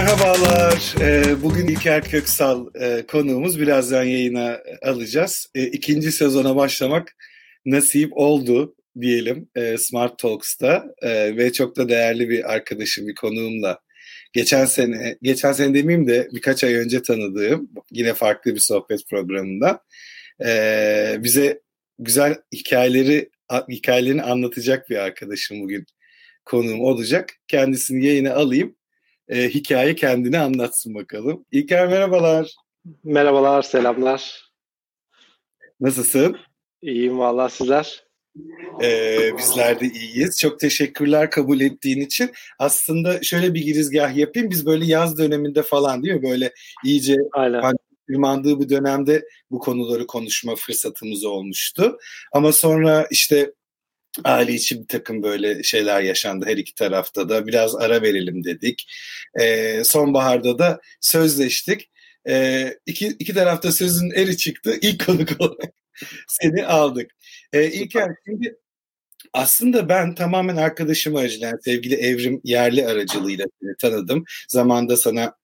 Merhabalar. Ee, bugün İlker Köksal e, konuğumuz. Birazdan yayına alacağız. E, ikinci sezona başlamak nasip oldu diyelim e, Smart Talks'ta ve çok da değerli bir arkadaşım, bir konuğumla geçen sene, geçen sene demeyeyim de birkaç ay önce tanıdığım yine farklı bir sohbet programında bize güzel hikayeleri hikayelerini anlatacak bir arkadaşım bugün konuğum olacak. Kendisini yayına alayım e, hikaye kendini anlatsın bakalım. İlker merhabalar. Merhabalar, selamlar. Nasılsın? İyiyim valla sizler. Ee, bizler de iyiyiz. Çok teşekkürler kabul ettiğin için. Aslında şöyle bir girizgah yapayım. Biz böyle yaz döneminde falan değil mi? Böyle iyice tırmandığı bir dönemde bu konuları konuşma fırsatımız olmuştu. Ama sonra işte aile içi bir takım böyle şeyler yaşandı her iki tarafta da. Biraz ara verelim dedik. E, sonbaharda da sözleştik. E, iki, iki tarafta sözün eri çıktı. İlk konuk olarak seni aldık. E, İlker şimdi aslında ben tamamen arkadaşım aracılığıyla, yani sevgili Evrim Yerli aracılığıyla tanıdım. Zamanda sana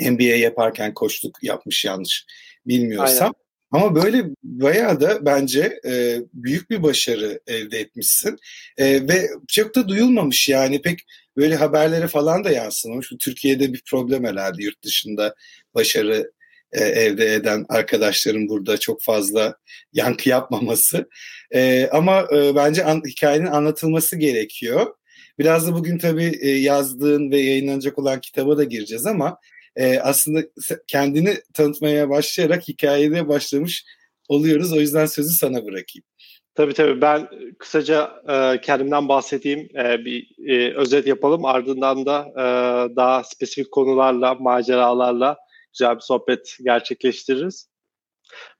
NBA yaparken koçluk yapmış yanlış bilmiyorsam. Ama böyle bayağı da bence e, büyük bir başarı elde etmişsin. E, ve çok da duyulmamış yani pek böyle haberlere falan da yansımamış. Bu Türkiye'de bir problem herhalde yurt dışında başarı e, elde eden arkadaşların burada çok fazla yankı yapmaması. E, ama e, bence an, hikayenin anlatılması gerekiyor. Biraz da bugün tabii e, yazdığın ve yayınlanacak olan kitaba da gireceğiz ama e, aslında kendini tanıtmaya başlayarak hikayede başlamış oluyoruz. O yüzden sözü sana bırakayım. Tabii tabii ben kısaca e, kendimden bahsedeyim, e, bir e, özet yapalım. Ardından da e, daha spesifik konularla, maceralarla güzel bir sohbet gerçekleştiririz.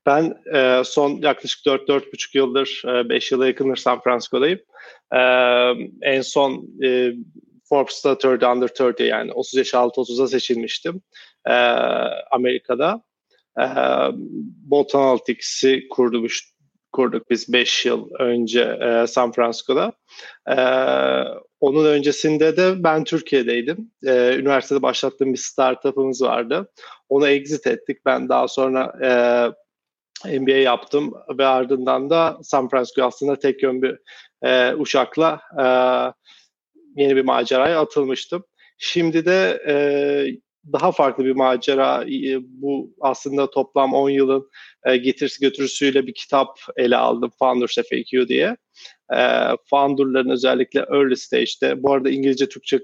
Ben e, son yaklaşık 4-4,5 yıldır, 5 e, yıla yakındır San Francisco'dayım. E, en son e, Forbes'ta 30 Under 30 yani 30 yaş altı 30'a seçilmiştim e, Amerika'da. E, Bolton Analytics'i kurdumuş, kurduk biz 5 yıl önce e, San Francisco'da. E, onun öncesinde de ben Türkiye'deydim. E, üniversitede başlattığım bir startup'ımız vardı. Onu exit ettik. Ben daha sonra e, MBA yaptım ve ardından da San Francisco aslında tek yön bir e, uçakla e, yeni bir maceraya atılmıştım. Şimdi de e, daha farklı bir macera. E, bu aslında toplam 10 yılın e, getirisi götürüsüyle bir kitap ele aldım. Founders FAQ diye. E, founderların özellikle early stage'de, bu arada İngilizce, Türkçe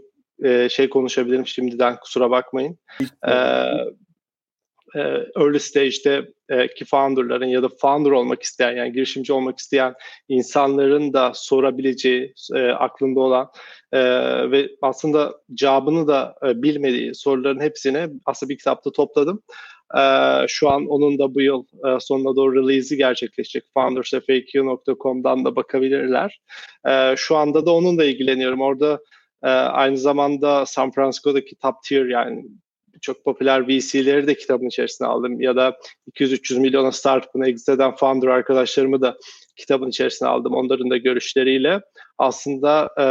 şey konuşabilirim şimdiden kusura bakmayın. E, early stage'de e, ki founderların ya da founder olmak isteyen yani girişimci olmak isteyen insanların da sorabileceği e, aklında olan e, ve aslında cevabını da e, bilmediği soruların hepsini aslında bir kitapta topladım. Şu an onun da bu yıl e, sonuna doğru release'i gerçekleşecek. foundersfaq.com'dan da bakabilirler. Şu anda da onunla ilgileniyorum. Orada aynı zamanda San Francisco'daki top tier yani çok popüler VC'leri de kitabın içerisine aldım ya da 200-300 milyona startup'ını exit eden founder arkadaşlarımı da kitabın içerisine aldım. Onların da görüşleriyle aslında e,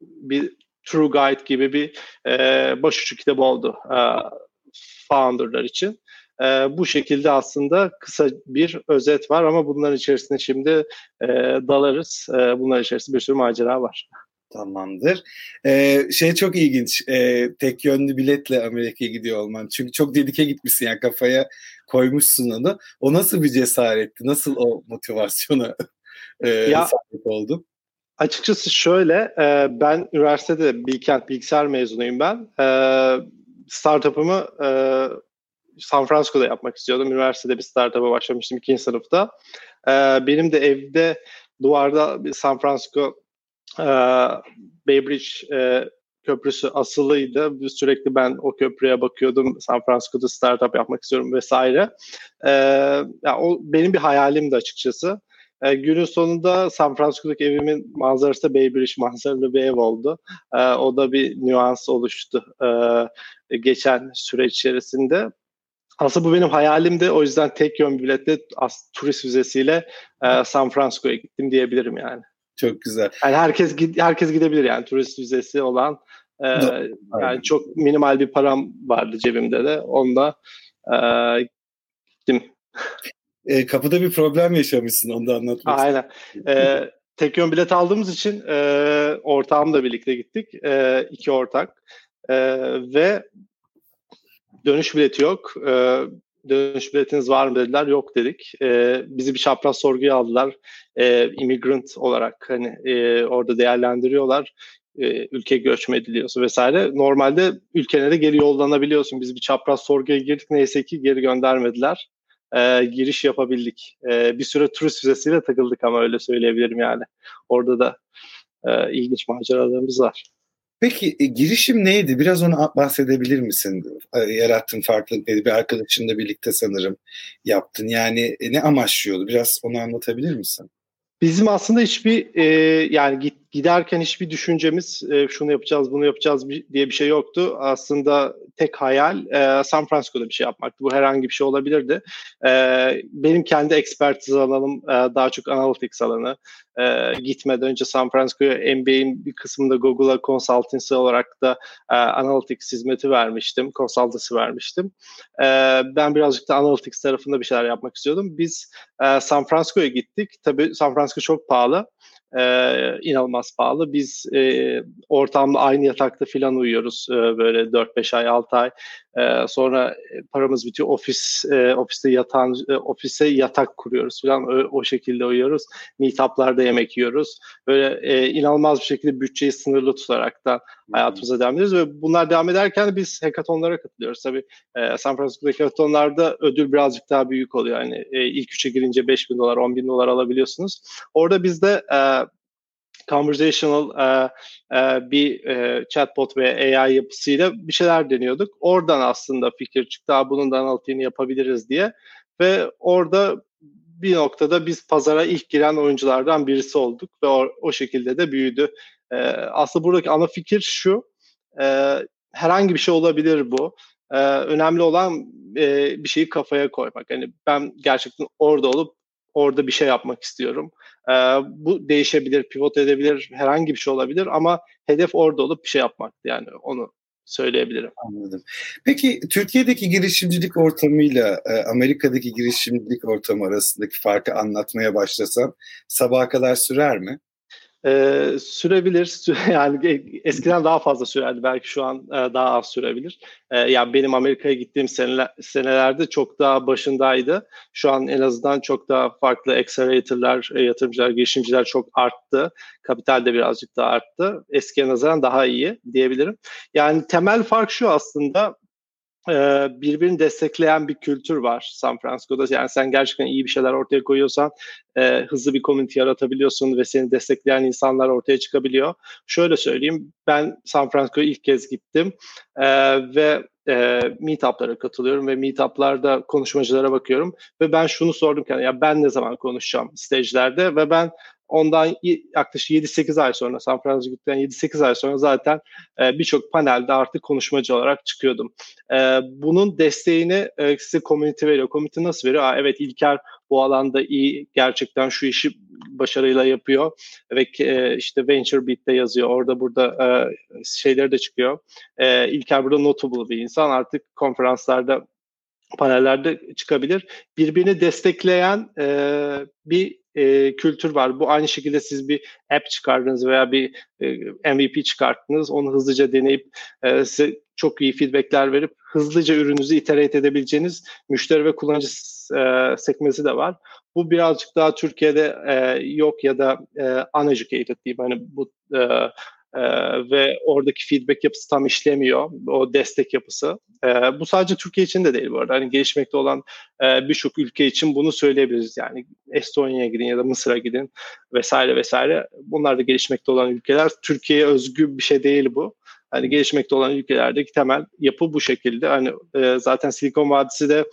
bir True Guide gibi bir e, başucu kitabı oldu e, founderlar için. E, bu şekilde aslında kısa bir özet var ama bunların içerisinde şimdi e, dalarız. E, bunların içerisinde bir sürü macera var. Tamamdır. Ee, şey çok ilginç. Ee, tek yönlü biletle Amerika'ya gidiyor olman. Çünkü çok dedike gitmişsin yani kafaya koymuşsun onu. O nasıl bir cesaretti? Nasıl o motivasyona e, ya, sahip oldun? Açıkçası şöyle, e, ben üniversitede Bilkent bilgisayar mezunuyum ben. E, startup'ımı e, San Francisco'da yapmak istiyordum. Üniversitede bir startup'a başlamıştım ikinci sınıfta. E, benim de evde duvarda bir San Francisco Bay Bridge e, köprüsü asılıydı. Sürekli ben o köprüye bakıyordum. San Francisco'da startup yapmak istiyorum vesaire. E, yani o benim bir hayalimdi açıkçası. E, günün sonunda San Francisco'daki evimin manzarası Bay Bridge manzaralı bir ev oldu. E, o da bir nüans oluştu e, geçen süreç içerisinde. Aslında bu benim hayalimdi. O yüzden tek yön biletle turist vizesiyle e, San Francisco'ya gittim diyebilirim yani. Çok güzel. Yani herkes herkes gidebilir yani turist vizesi olan E, yani çok minimal bir param vardı cebimde de. Onunla e, gittim. E, kapıda bir problem yaşamışsın onu da anlatmak Aynen. E, tek yön bilet aldığımız için e, ortağımla birlikte gittik. E, iki ortak. E, ve dönüş bileti yok. E, dönüş biletiniz var mı dediler. Yok dedik. E, bizi bir çapraz sorguya aldılar. E, immigrant olarak hani e, orada değerlendiriyorlar. E, ülke göçme ediliyorsa vesaire. Normalde ülkelere geri yollanabiliyorsun. Biz bir çapraz sorguya girdik. Neyse ki geri göndermediler. E, giriş yapabildik. E, bir süre turist vizesiyle takıldık ama öyle söyleyebilirim yani. Orada da e, ilginç maceralarımız var. Peki e, girişim neydi? Biraz onu bahsedebilir misin? E, yarattığın farklılık neydi? Bir arkadaşınla birlikte sanırım yaptın. Yani e, ne amaçlıyordu? Biraz onu anlatabilir misin? Bizim aslında hiçbir e, yani git, giderken hiçbir düşüncemiz e, şunu yapacağız bunu yapacağız diye bir şey yoktu. Aslında tek hayal e, San Francisco'da bir şey yapmaktı. Bu herhangi bir şey olabilirdi. E, benim kendi ekspertiz alanım e, daha çok analytics alanı. E, gitmeden önce San Francisco'ya MBA'in bir kısmında Google'a consultancy olarak da e, analytics hizmeti vermiştim. Consultancy vermiştim. E, ben birazcık da analytics tarafında bir şeyler yapmak istiyordum. Biz e, San Francisco'ya gittik. Tabii San Francisco çok pahalı e, inanılmaz pahalı. Biz e, ortamda aynı yatakta filan uyuyoruz e, böyle 4-5 ay 6 ay. E, sonra paramız bitiyor ofis e, ofiste yatan e, ofise yatak kuruyoruz filan o, o şekilde uyuyoruz. Meetup'larda yemek yiyoruz. Böyle e, inanılmaz bir şekilde bütçeyi sınırlı tutarak da hayatımıza devam ediyoruz ve bunlar devam ederken biz hackathonlara katılıyoruz. Tabii e, San Francisco'daki hackathonlarda ödül birazcık daha büyük oluyor. Yani e, ilk üçe girince 5 bin dolar, 10 bin dolar alabiliyorsunuz. Orada biz de e, conversational e, e, bir e, chatbot ve AI yapısıyla bir şeyler deniyorduk. Oradan aslında fikir çıktı. Bunun da analitiğini yapabiliriz diye. Ve orada bir noktada biz pazara ilk giren oyunculardan birisi olduk ve o, o şekilde de büyüdü. E, aslında buradaki ana fikir şu. E, herhangi bir şey olabilir bu. E, önemli olan e, bir şeyi kafaya koymak. Yani ben gerçekten orada olup orada bir şey yapmak istiyorum. E, bu değişebilir, pivot edebilir, herhangi bir şey olabilir ama hedef orada olup bir şey yapmak. Yani onu söyleyebilirim. Anladım. Peki Türkiye'deki girişimcilik ortamıyla e, Amerika'daki girişimcilik ortamı arasındaki farkı anlatmaya başlasan sabaha kadar sürer mi? Ee, sürebilir. Yani e, eskiden daha fazla sürerdi. Belki şu an e, daha az sürebilir. E, yani benim Amerika'ya gittiğim seneler, senelerde çok daha başındaydı. Şu an en azından çok daha farklı accelerator'lar, e, yatırımcılar, girişimciler çok arttı. Kapital de birazcık daha arttı. Eskiye nazaran daha iyi diyebilirim. Yani temel fark şu aslında birbirini destekleyen bir kültür var San Francisco'da. Yani sen gerçekten iyi bir şeyler ortaya koyuyorsan e, hızlı bir community yaratabiliyorsun ve seni destekleyen insanlar ortaya çıkabiliyor. Şöyle söyleyeyim, ben San Francisco'ya ilk kez gittim e, ve e, meetup'lara katılıyorum ve meetup'larda konuşmacılara bakıyorum ve ben şunu sordum kendime, ya ben ne zaman konuşacağım stage'lerde ve ben Ondan yaklaşık 7-8 ay sonra San Francisco'dan 7-8 ay sonra zaten e, birçok panelde artık konuşmacı olarak çıkıyordum. E, bunun desteğini e, size community veriyor. Community nasıl veriyor? Aa, evet İlker bu alanda iyi gerçekten şu işi başarıyla yapıyor ve işte Venture Beat'te yazıyor. Orada burada e, şeyleri de çıkıyor. İlker burada notable bir insan. Artık konferanslarda panellerde çıkabilir. Birbirini destekleyen e, bir e, kültür var. Bu aynı şekilde siz bir app çıkardınız veya bir e, MVP çıkarttınız. Onu hızlıca deneyip e, size çok iyi feedbackler verip hızlıca ürününüzü iterate edebileceğiniz müşteri ve kullanıcı e, sekmesi de var. Bu birazcık daha Türkiye'de e, yok ya da e, uneducated diyeyim. Hani bu e, ee, ve oradaki feedback yapısı tam işlemiyor. O destek yapısı. Ee, bu sadece Türkiye için de değil bu arada. Hani gelişmekte olan e, birçok ülke için bunu söyleyebiliriz. Yani Estonya'ya gidin ya da Mısır'a gidin vesaire vesaire. Bunlar da gelişmekte olan ülkeler. Türkiye'ye özgü bir şey değil bu. Hani gelişmekte olan ülkelerdeki temel yapı bu şekilde. Hani e, zaten Silikon Vadisi de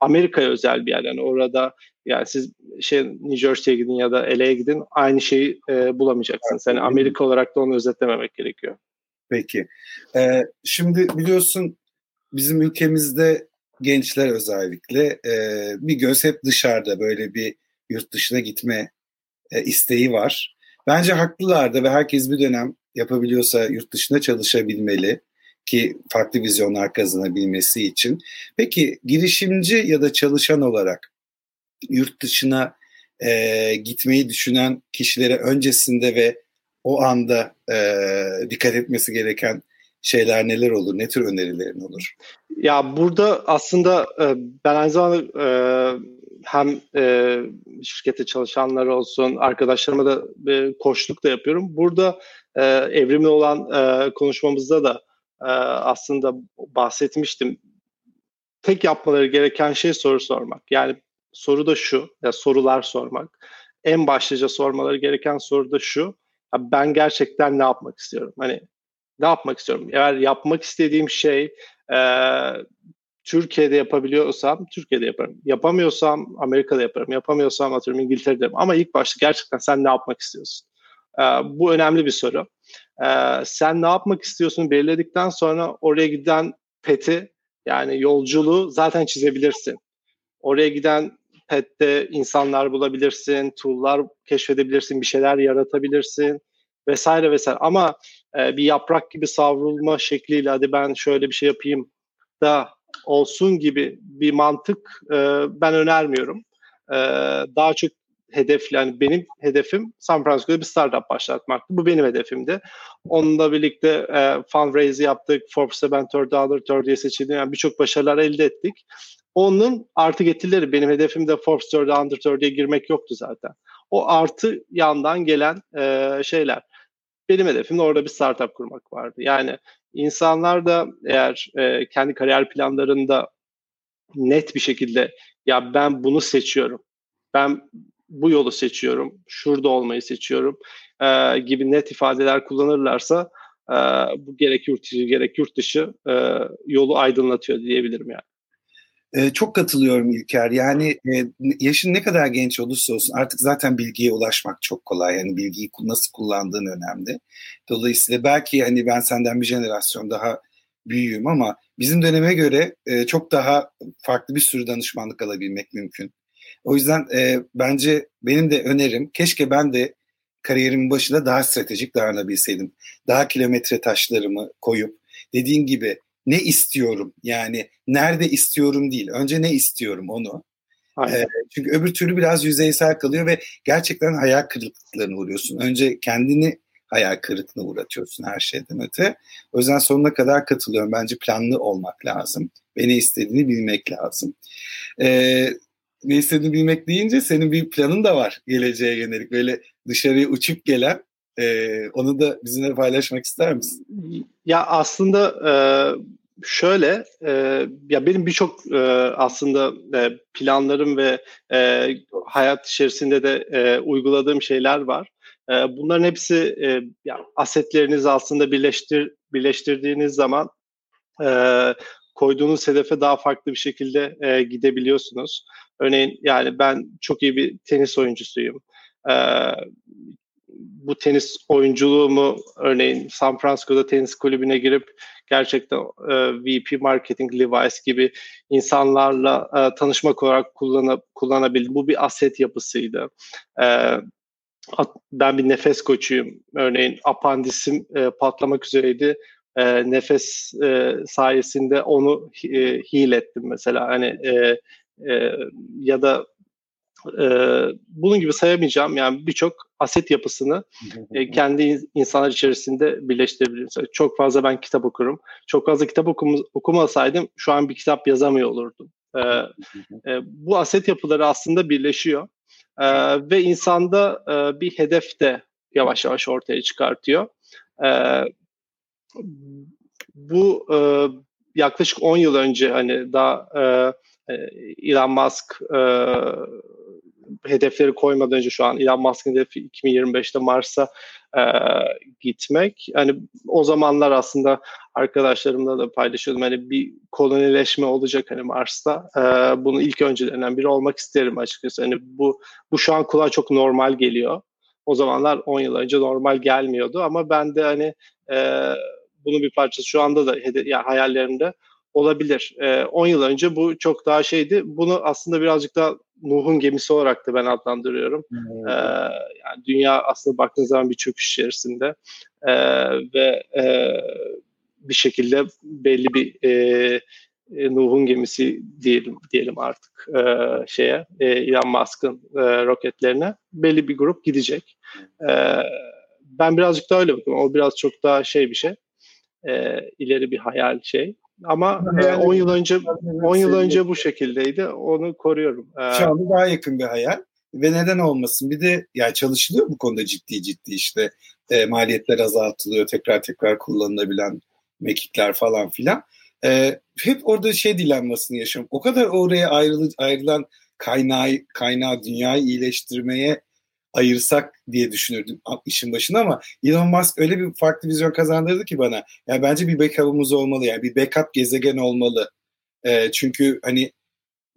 Amerika'ya özel bir yer. Yani orada yani siz şey New Jersey'ye gidin ya da LA'ye gidin aynı şeyi e, bulamayacaksınız. Yani Amerika olarak da onu özetlememek gerekiyor. Peki. Ee, şimdi biliyorsun bizim ülkemizde gençler özellikle e, bir göz hep dışarıda böyle bir yurt dışına gitme e, isteği var. Bence haklılar da ve herkes bir dönem yapabiliyorsa yurt dışında çalışabilmeli ki farklı vizyonlar kazanabilmesi için. Peki girişimci ya da çalışan olarak yurt dışına e, gitmeyi düşünen kişilere öncesinde ve o anda e, dikkat etmesi gereken şeyler neler olur? Ne tür önerilerin olur? Ya burada aslında e, ben aynı zamanda e, hem e, şirkette çalışanlar olsun, arkadaşlarıma da e, koçluk da yapıyorum. Burada e, evrimli olan e, konuşmamızda da e, aslında bahsetmiştim. Tek yapmaları gereken şey soru sormak. Yani soru da şu, ya sorular sormak. En başlıca sormaları gereken soru da şu. Ya ben gerçekten ne yapmak istiyorum? Hani ne yapmak istiyorum? Eğer yapmak istediğim şey e, Türkiye'de yapabiliyorsam Türkiye'de yaparım. Yapamıyorsam Amerika'da yaparım. Yapamıyorsam atıyorum İngiltere'de yaparım. Ama ilk başta gerçekten sen ne yapmak istiyorsun? Ee, bu önemli bir soru. Ee, sen ne yapmak istiyorsun belirledikten sonra oraya giden peti yani yolculuğu zaten çizebilirsin. Oraya giden pette insanlar bulabilirsin, tool'lar keşfedebilirsin, bir şeyler yaratabilirsin vesaire vesaire. Ama e, bir yaprak gibi savrulma şekliyle hadi ben şöyle bir şey yapayım da olsun gibi bir mantık e, ben önermiyorum. E, daha çok hedef yani benim hedefim San Francisco'da bir startup başlatmaktı. Bu benim hedefimdi. Onunla birlikte e, fundraise yaptık. Forbes'ta ben third dollar third diye seçildim. Yani birçok başarılar elde ettik. Onun artı getirileri benim hedefimde Forbes 30'e under 30'e girmek yoktu zaten. O artı yandan gelen e, şeyler. Benim hedefim de orada bir startup kurmak vardı. Yani insanlar da eğer e, kendi kariyer planlarında net bir şekilde ya ben bunu seçiyorum. Ben bu yolu seçiyorum. Şurada olmayı seçiyorum. E, gibi net ifadeler kullanırlarsa e, bu gerek yurt içi gerek yurt dışı e, yolu aydınlatıyor diyebilirim yani. Ee, çok katılıyorum İlker. Yani e, yaşın ne kadar genç olursa olsun artık zaten bilgiye ulaşmak çok kolay. Yani bilgiyi nasıl kullandığın önemli. Dolayısıyla belki hani ben senden bir jenerasyon daha büyüğüm ama bizim döneme göre e, çok daha farklı bir sürü danışmanlık alabilmek mümkün. O yüzden e, bence benim de önerim keşke ben de kariyerimin başında daha stratejik davranabilseydim. Daha kilometre taşlarımı koyup dediğin gibi ne istiyorum yani nerede istiyorum değil. Önce ne istiyorum onu. E, çünkü öbür türlü biraz yüzeysel kalıyor ve gerçekten hayal kırıklıklarına uğruyorsun. Önce kendini hayal kırıklığına uğratıyorsun her şeyden öte. O yüzden sonuna kadar katılıyorum. Bence planlı olmak lazım. Ve ne istediğini bilmek lazım. Ee, ne istediğini bilmek deyince senin bir planın da var geleceğe yönelik. Böyle dışarıya uçup gelen ee, onu da bizimle paylaşmak ister misin? Ya aslında e, şöyle e, ya benim birçok e, aslında e, planlarım ve e, hayat içerisinde de e, uyguladığım şeyler var. E, bunların hepsi e, ya asetlerinizi aslında birleştir birleştirdiğiniz zaman e, koyduğunuz hedefe daha farklı bir şekilde e, gidebiliyorsunuz. Örneğin yani ben çok iyi bir tenis oyuncusuyum. E, bu tenis oyunculuğumu örneğin San Francisco'da tenis kulübüne girip gerçekten e, VP Marketing, Levi's gibi insanlarla e, tanışmak olarak kullanıp kullanabildim. Bu bir aset yapısıydı. E, ben bir nefes koçuyum. Örneğin apandisim e, patlamak üzereydi. E, nefes e, sayesinde onu e, heal ettim mesela. Hani e, e, ya da e, bunun gibi sayamayacağım yani birçok aset yapısını e, kendi insanlar içerisinde birleştirebiliriz. Çok fazla ben kitap okurum. Çok fazla kitap okum okumasaydım şu an bir kitap yazamıyor olurdum. E, e, bu aset yapıları aslında birleşiyor e, ve insanda e, bir hedef de yavaş yavaş ortaya çıkartıyor. E, bu e, yaklaşık 10 yıl önce hani daha e, Elon Musk e, hedefleri koymadan önce şu an Elon Musk'ın hedefi 2025'te Mars'a e, gitmek. Hani o zamanlar aslında arkadaşlarımla da paylaşıyordum. Hani bir kolonileşme olacak hani Mars'ta. E, bunu ilk öncelerinden biri olmak isterim açıkçası. Hani bu bu şu an kulağa çok normal geliyor. O zamanlar 10 yıl önce normal gelmiyordu ama ben de hani e, bunun bir parçası şu anda da hede- yani hayallerimde olabilir. 10 e, yıl önce bu çok daha şeydi. Bunu aslında birazcık daha Nuh'un gemisi olarak da ben adlandırıyorum. Hmm. Ee, Yani dünya aslında baktığınız zaman bir çöküş içerisinde e, ve e, bir şekilde belli bir e, e, Nuh'un gemisi diyelim diyelim artık e, şeye e, Elon Musk'ın e, roketlerine belli bir grup gidecek. E, ben birazcık daha öyle bakıyorum. O biraz çok daha şey bir şey. E, ileri bir hayal şey. Ama e, 10 yıl önce 10 yıl önce bu şekildeydi. Onu koruyorum. E, Şu anda daha yakın bir hayal ve neden olmasın? Bir de yani çalışılıyor bu konuda ciddi ciddi işte e, maliyetler azaltılıyor, tekrar tekrar kullanılabilen mekikler falan filan. E, hep orada şey dilenmesini yaşıyorum. O kadar oraya ayrılı, ayrılan kaynağı, kaynağı dünyayı iyileştirmeye ayırsak diye düşünürdüm işin başında ama Elon Musk öyle bir farklı vizyon kazandırdı ki bana. Yani bence bir backup'ımız olmalı yani bir backup gezegen olmalı. E, çünkü hani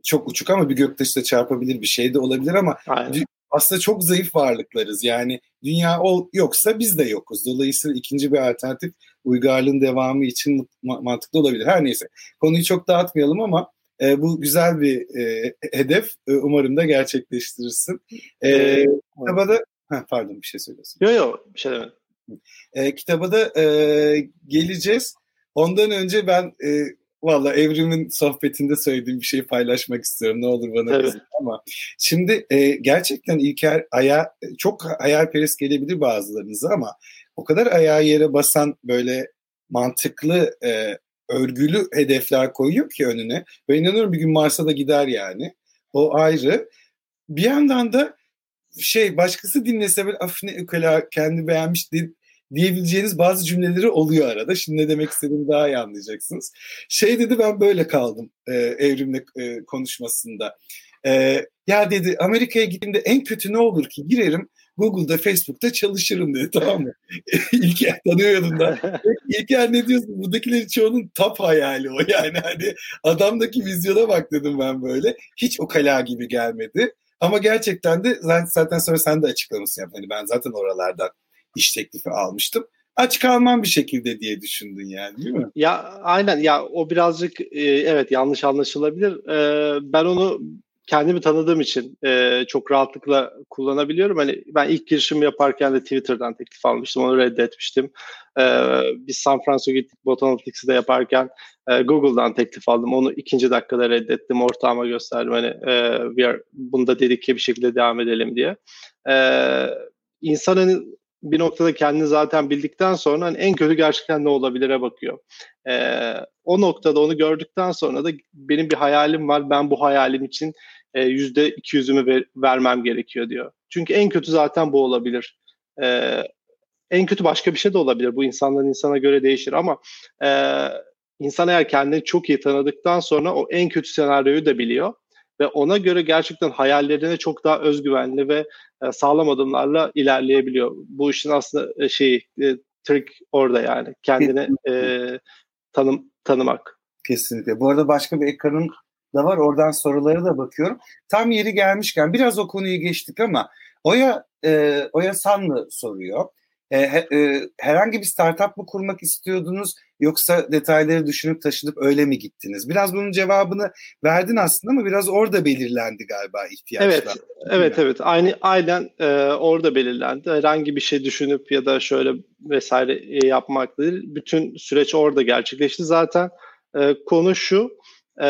çok uçuk ama bir göktaşı da çarpabilir bir şey de olabilir ama Aynen. aslında çok zayıf varlıklarız. Yani dünya ol, yoksa biz de yokuz. Dolayısıyla ikinci bir alternatif uygarlığın devamı için mantıklı olabilir. Her neyse konuyu çok dağıtmayalım ama e, bu güzel bir e, hedef. E, umarım da gerçekleştirirsin. E, kitaba da Heh, pardon bir şey söylüyorsun. Yok yok bir şey demedim. E, kitaba da e, geleceğiz. Ondan önce ben e, valla Evrim'in sohbetinde söylediğim bir şeyi paylaşmak istiyorum. Ne olur bana evet. ama. Şimdi e, gerçekten İlker aya çok hayalperest gelebilir bazılarınıza ama o kadar ayağı yere basan böyle mantıklı e, örgülü hedefler koyuyor ki önüne. Ve inanıyorum bir gün Mars'a da gider yani. O ayrı. Bir yandan da şey başkası dinlese böyle af ne ukala kendi beğenmiş diye, diyebileceğiniz bazı cümleleri oluyor arada. Şimdi ne demek istediğimi daha iyi anlayacaksınız. Şey dedi ben böyle kaldım e, evrimle e, konuşmasında. E, ya dedi Amerika'ya gittiğimde en kötü ne olur ki girerim Google'da, Facebook'ta çalışırım dedi tamam mı? İlker tanıyordum da. İlker ne diyorsun? Buradakilerin çoğunun tap hayali o yani. Hani adamdaki vizyona bak dedim ben böyle. Hiç o kala gibi gelmedi. Ama gerçekten de zaten sonra sen de açıklamışsın. Yani hani ben zaten oralardan iş teklifi almıştım aç kalmam bir şekilde diye düşündün yani değil mi? Ya aynen ya o birazcık e, evet yanlış anlaşılabilir. E, ben onu kendimi tanıdığım için e, çok rahatlıkla kullanabiliyorum. Hani ben ilk girişimi yaparken de Twitter'dan teklif almıştım, onu reddetmiştim. E, biz San Francisco gittik, Botanatics'i de yaparken e, Google'dan teklif aldım. Onu ikinci dakikada reddettim, ortağıma gösterdim. Hani e, we are, bunda dedike bir şekilde devam edelim diye. E, insanın bir noktada kendini zaten bildikten sonra hani en kötü gerçekten ne olabilire bakıyor. Ee, o noktada onu gördükten sonra da benim bir hayalim var. Ben bu hayalim için e, yüzde iki yüzümü ver, vermem gerekiyor diyor. Çünkü en kötü zaten bu olabilir. Ee, en kötü başka bir şey de olabilir. Bu insandan insana göre değişir ama e, insan eğer kendini çok iyi tanıdıktan sonra o en kötü senaryoyu da biliyor ve ona göre gerçekten hayallerine çok daha özgüvenli ve e, sağlam adımlarla ilerleyebiliyor. Bu işin aslında e, şey e, trick orada yani kendini e, tanım tanımak. Kesinlikle. Bu arada başka bir ekranın da var. Oradan soruları da bakıyorum. Tam yeri gelmişken biraz o konuyu geçtik ama Oya e, Oya Sanlı soruyor. E, e, herhangi bir startup mı kurmak istiyordunuz yoksa detayları düşünüp taşınıp öyle mi gittiniz? Biraz bunun cevabını verdin aslında ama biraz orada belirlendi galiba ihtiyaçlar. Evet, evet, evet. Aynı aynen e, orada belirlendi. Herhangi bir şey düşünüp ya da şöyle vesaire e, yapmak değil. Bütün süreç orada gerçekleşti. Zaten e, konu şu. E,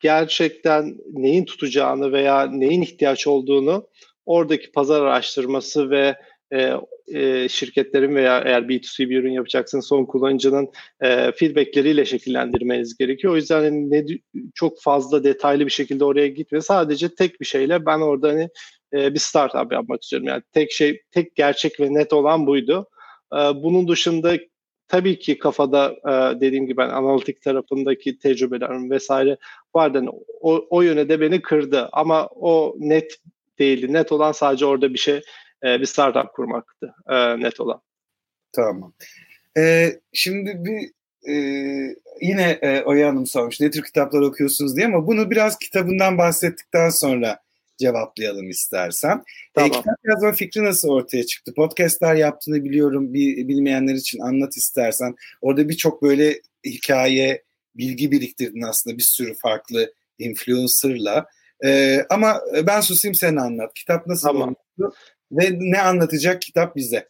gerçekten neyin tutacağını veya neyin ihtiyaç olduğunu oradaki pazar araştırması ve e, e, şirketlerin veya eğer B2C bir ürün yapacaksınız son kullanıcının e, feedbackleriyle şekillendirmeniz gerekiyor. O yüzden hani ne, çok fazla detaylı bir şekilde oraya gitme. Sadece tek bir şeyle ben orada hani e, bir startup yapmak istiyorum. Yani tek şey, tek gerçek ve net olan buydu. E, bunun dışında tabii ki kafada e, dediğim gibi ben analitik tarafındaki tecrübelerim vesaire vardı. Yani o, o yöne de beni kırdı ama o net değildi. Net olan sadece orada bir şey e, bir startup kurmaktı e, net olan. Tamam. Ee, şimdi bir e, yine e, Oya Hanım sormuş ne tür kitaplar okuyorsunuz diye ama bunu biraz kitabından bahsettikten sonra cevaplayalım istersen. E, tamam. E, kitap yazma fikri nasıl ortaya çıktı? Podcastler yaptığını biliyorum. Bir, bilmeyenler için anlat istersen. Orada birçok böyle hikaye, bilgi biriktirdin aslında bir sürü farklı influencer'la. E, ama ben susayım sen anlat. Kitap nasıl tamam. olmuştu ve ne anlatacak kitap bize?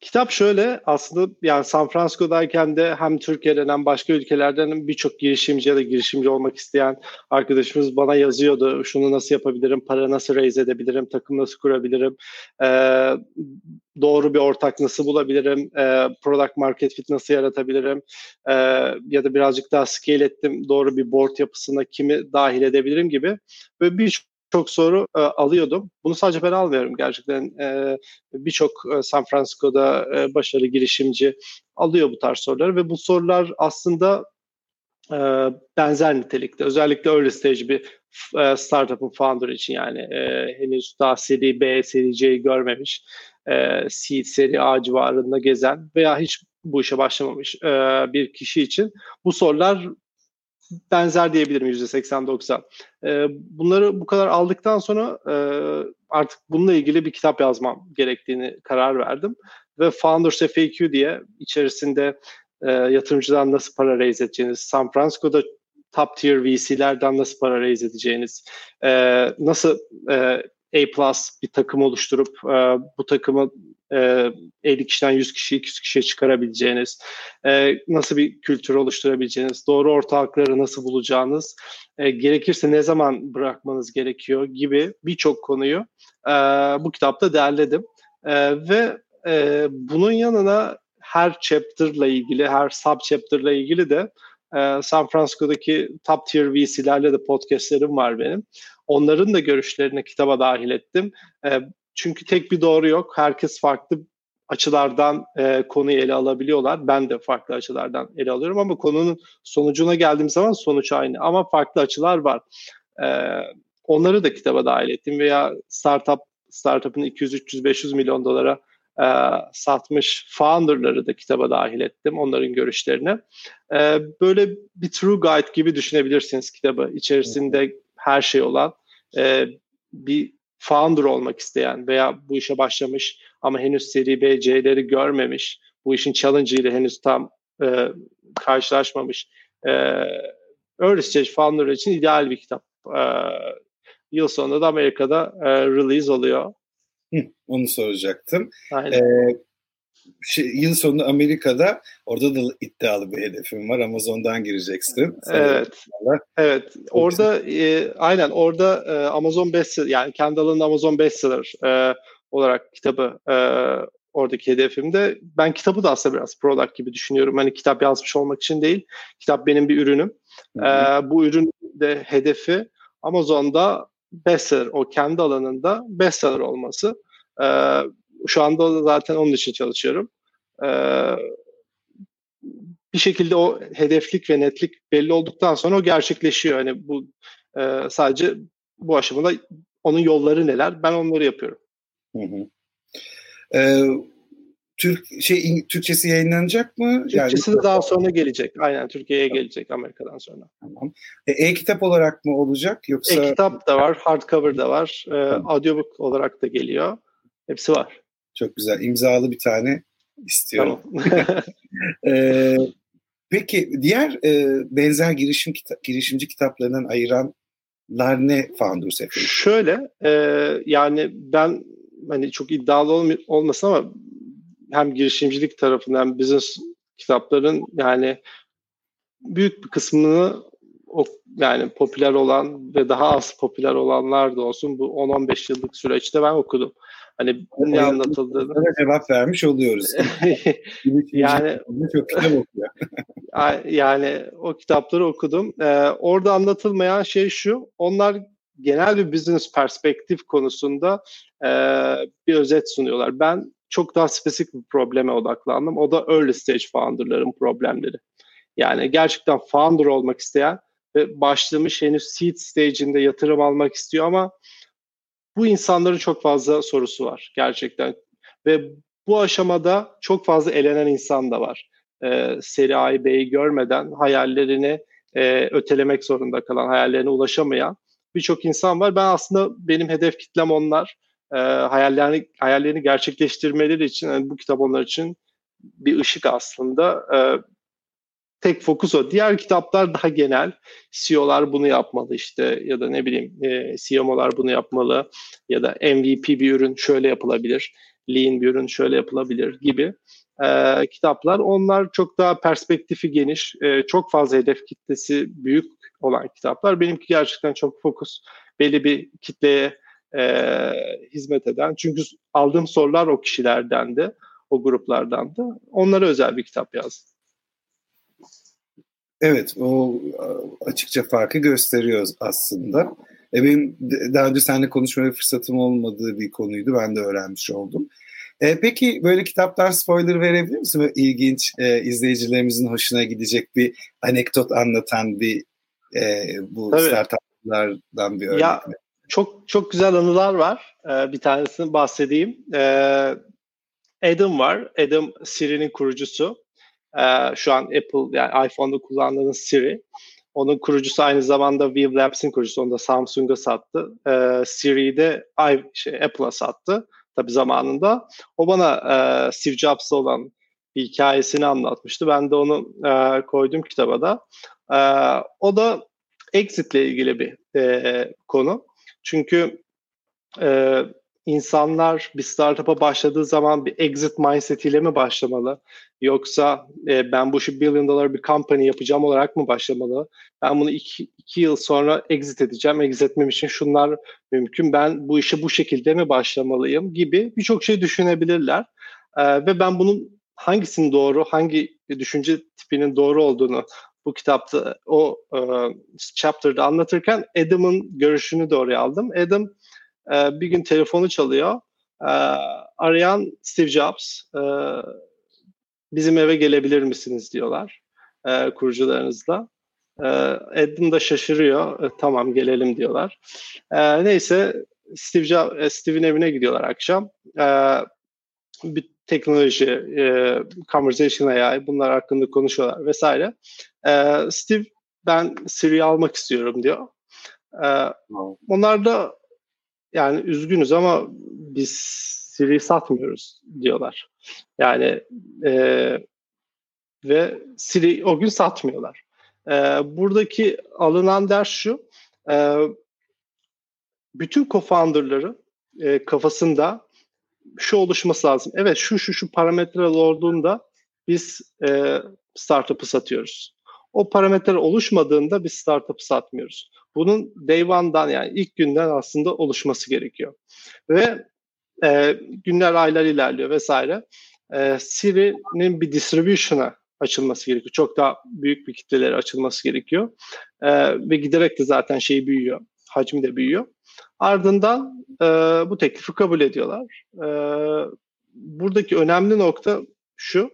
Kitap şöyle aslında yani San Francisco'dayken de hem Türkiye'den hem başka ülkelerden birçok girişimci ya da girişimci olmak isteyen arkadaşımız bana yazıyordu. Şunu nasıl yapabilirim, para nasıl raise edebilirim, takım nasıl kurabilirim, e, doğru bir ortak nasıl bulabilirim, e, product market fit nasıl yaratabilirim e, ya da birazcık daha scale ettim doğru bir board yapısına kimi dahil edebilirim gibi. Böyle birçok çok soru e, alıyordum. Bunu sadece ben almıyorum gerçekten. E, Birçok e, San Francisco'da e, başarılı girişimci alıyor bu tarz soruları ve bu sorular aslında e, benzer nitelikte. Özellikle early stage bir e, startup'ın founder için yani e, henüz daha seri B, seri C'yi görmemiş, e, seed, seri A civarında gezen veya hiç bu işe başlamamış e, bir kişi için bu sorular benzer diyebilirim %80-90. E, bunları bu kadar aldıktan sonra e, artık bununla ilgili bir kitap yazmam gerektiğini karar verdim. Ve Founders FAQ diye içerisinde e, yatırımcıdan nasıl para raise edeceğiniz, San Francisco'da top tier VC'lerden nasıl para raise edeceğiniz, e, nasıl e, A plus bir takım oluşturup e, bu takımı e, 50 kişiden 100 kişi 200 kişiye çıkarabileceğiniz, e, nasıl bir kültür oluşturabileceğiniz, doğru ortakları nasıl bulacağınız, e, gerekirse ne zaman bırakmanız gerekiyor gibi birçok konuyu e, bu kitapta derledim. E, ve e, bunun yanına her chapter'la ilgili, her sub chapter'la ilgili de e, San Francisco'daki top tier VC'lerle de podcastlerim var benim. Onların da görüşlerini kitaba dahil ettim. E, çünkü tek bir doğru yok. Herkes farklı açılardan e, konuyu ele alabiliyorlar. Ben de farklı açılardan ele alıyorum ama konunun sonucuna geldiğim zaman sonuç aynı. Ama farklı açılar var. E, onları da kitaba dahil ettim veya startup startup'ın 200 300 500 milyon dolara e, satmış founder'ları da kitaba dahil ettim. Onların görüşlerini. E, böyle bir true guide gibi düşünebilirsiniz kitabı. İçerisinde her şey olan e, bir founder olmak isteyen veya bu işe başlamış ama henüz seri B, C'leri görmemiş, bu işin challenge ile henüz tam e, karşılaşmamış e, early stage founder için ideal bir kitap. E, yıl sonunda da Amerika'da e, release oluyor. Hı, onu soracaktım. Aynen. Ee, şey, yıl sonu Amerika'da orada da iddialı bir hedefim var. Amazon'dan gireceksin. Evet. Evet. Orada e, aynen orada e, Amazon bestseller yani kendi alanında Amazon bestseller e, olarak kitabı e, oradaki hedefimde. Ben kitabı da aslında biraz product gibi düşünüyorum. Hani kitap yazmış olmak için değil. Kitap benim bir ürünüm. E, bu ürün de hedefi Amazon'da bestseller, o kendi alanında bestseller olması. E, şu anda da zaten onun için çalışıyorum. E, bir şekilde o hedeflik ve netlik belli olduktan sonra o gerçekleşiyor. Hani bu e, sadece bu aşamada onun yolları neler? Ben onları yapıyorum. Hı hı. Ee, Türk şey Türkçesi yayınlanacak mı? Türkçesi yani, de daha sonra gelecek. Aynen Türkiye'ye gelecek Amerika'dan sonra. Tamam. E, e-kitap olarak mı olacak yoksa? E-kitap da var, hardcover da var, e, audiobook olarak da geliyor. Hepsi var. Çok güzel. İmzalı bir tane istiyorum. Tamam. ee, peki diğer e, benzer girişim kita- girişimci kitaplarından ayıranlar ne Founders Efe'yi? Şöyle e, yani ben hani çok iddialı ol- olmasın ama hem girişimcilik tarafından hem business kitapların yani büyük bir kısmını o yani popüler olan ve daha az popüler olanlar da olsun bu 10-15 yıllık süreçte ben okudum. Hani ne anlatıldığını. cevap vermiş oluyoruz. yani çok kitap okuyor. yani o kitapları okudum. Ee, orada anlatılmayan şey şu. Onlar genel bir business perspektif konusunda e, bir özet sunuyorlar. Ben çok daha spesifik bir probleme odaklandım. O da early stage founder'ların problemleri. Yani gerçekten founder olmak isteyen ve başlamış henüz seed stage'inde yatırım almak istiyor ama bu insanların çok fazla sorusu var gerçekten. Ve bu aşamada çok fazla elenen insan da var. Ee, seri A, B'yi görmeden hayallerini e, ötelemek zorunda kalan, hayallerine ulaşamayan birçok insan var. Ben aslında benim hedef kitlem onlar. E, hayallerini, hayallerini gerçekleştirmeleri için yani bu kitap onlar için bir ışık aslında. E, tek fokus o. Diğer kitaplar daha genel. CEO'lar bunu yapmalı işte ya da ne bileyim e, CMO'lar bunu yapmalı ya da MVP bir ürün şöyle yapılabilir. Lean bir ürün şöyle yapılabilir gibi e, kitaplar. Onlar çok daha perspektifi geniş, e, çok fazla hedef kitlesi büyük olan kitaplar. Benimki gerçekten çok fokus belli bir kitleye e, hizmet eden. Çünkü aldığım sorular o kişilerden de, o gruplardan da. Onlara özel bir kitap yazdım. Evet, o açıkça farkı gösteriyor aslında. E benim daha önce seninle konuşmaya fırsatım olmadığı bir konuydu. Ben de öğrenmiş oldum. E, peki böyle kitaptan spoiler verebilir misin? Böyle ilginç, e, izleyicilerimizin hoşuna gidecek bir anekdot anlatan bir e, bu Tabii. startuplardan bir örnek. Ya, çok çok güzel anılar var. Ee, bir tanesini bahsedeyim. Ee, Adam var. Adam Siri'nin kurucusu. Ee, şu an Apple yani iPhone'da kullandığınız Siri. Onun kurucusu aynı zamanda Vive Labs'in kurucusu. Onu da Samsung'a sattı. Ee, Siri'yi de şey, Apple'a sattı. Tabi zamanında. O bana e, Steve Jobs'la olan bir hikayesini anlatmıştı. Ben de onu e, koydum kitaba da. E, o da Exit'le ilgili bir e, konu. Çünkü e, insanlar bir startup'a başladığı zaman bir exit mindset ile mi başlamalı? Yoksa e, ben bu işi billion dollar bir company yapacağım olarak mı başlamalı? Ben bunu iki, iki yıl sonra exit edeceğim. Exit etmem için şunlar mümkün. Ben bu işe bu şekilde mi başlamalıyım gibi birçok şey düşünebilirler. E, ve ben bunun hangisinin doğru, hangi düşünce tipinin doğru olduğunu bu kitapta o e, chapter'da anlatırken Adam'ın görüşünü de oraya aldım. Adam e, bir gün telefonu çalıyor. E, arayan Steve Jobs. E, bizim eve gelebilir misiniz diyorlar e, kurucularınızla. E, Adam da şaşırıyor. E, tamam gelelim diyorlar. E, neyse Steve Jobs, e, Steve'in evine gidiyorlar akşam. E, bir teknoloji, e, conversation AI bunlar hakkında konuşuyorlar vesaire. E, Steve ben Siri almak istiyorum diyor. E, onlar da yani üzgünüz ama biz Siri satmıyoruz diyorlar. Yani e, ve Siri o gün satmıyorlar. E, buradaki alınan ders şu, e, bütün co-founder'ları e, kafasında şu oluşması lazım. Evet şu şu şu parametreler olduğunda biz e, startup'ı satıyoruz. O parametreler oluşmadığında biz startup'ı satmıyoruz. Bunun day one'dan yani ilk günden aslında oluşması gerekiyor. Ve e, günler aylar ilerliyor vesaire. E, Siri'nin bir distribution'a açılması gerekiyor. Çok daha büyük bir kitlelere açılması gerekiyor. E, ve giderek de zaten şey büyüyor. Hacmi de büyüyor. Ardından e, bu teklifi kabul ediyorlar. E, buradaki önemli nokta şu.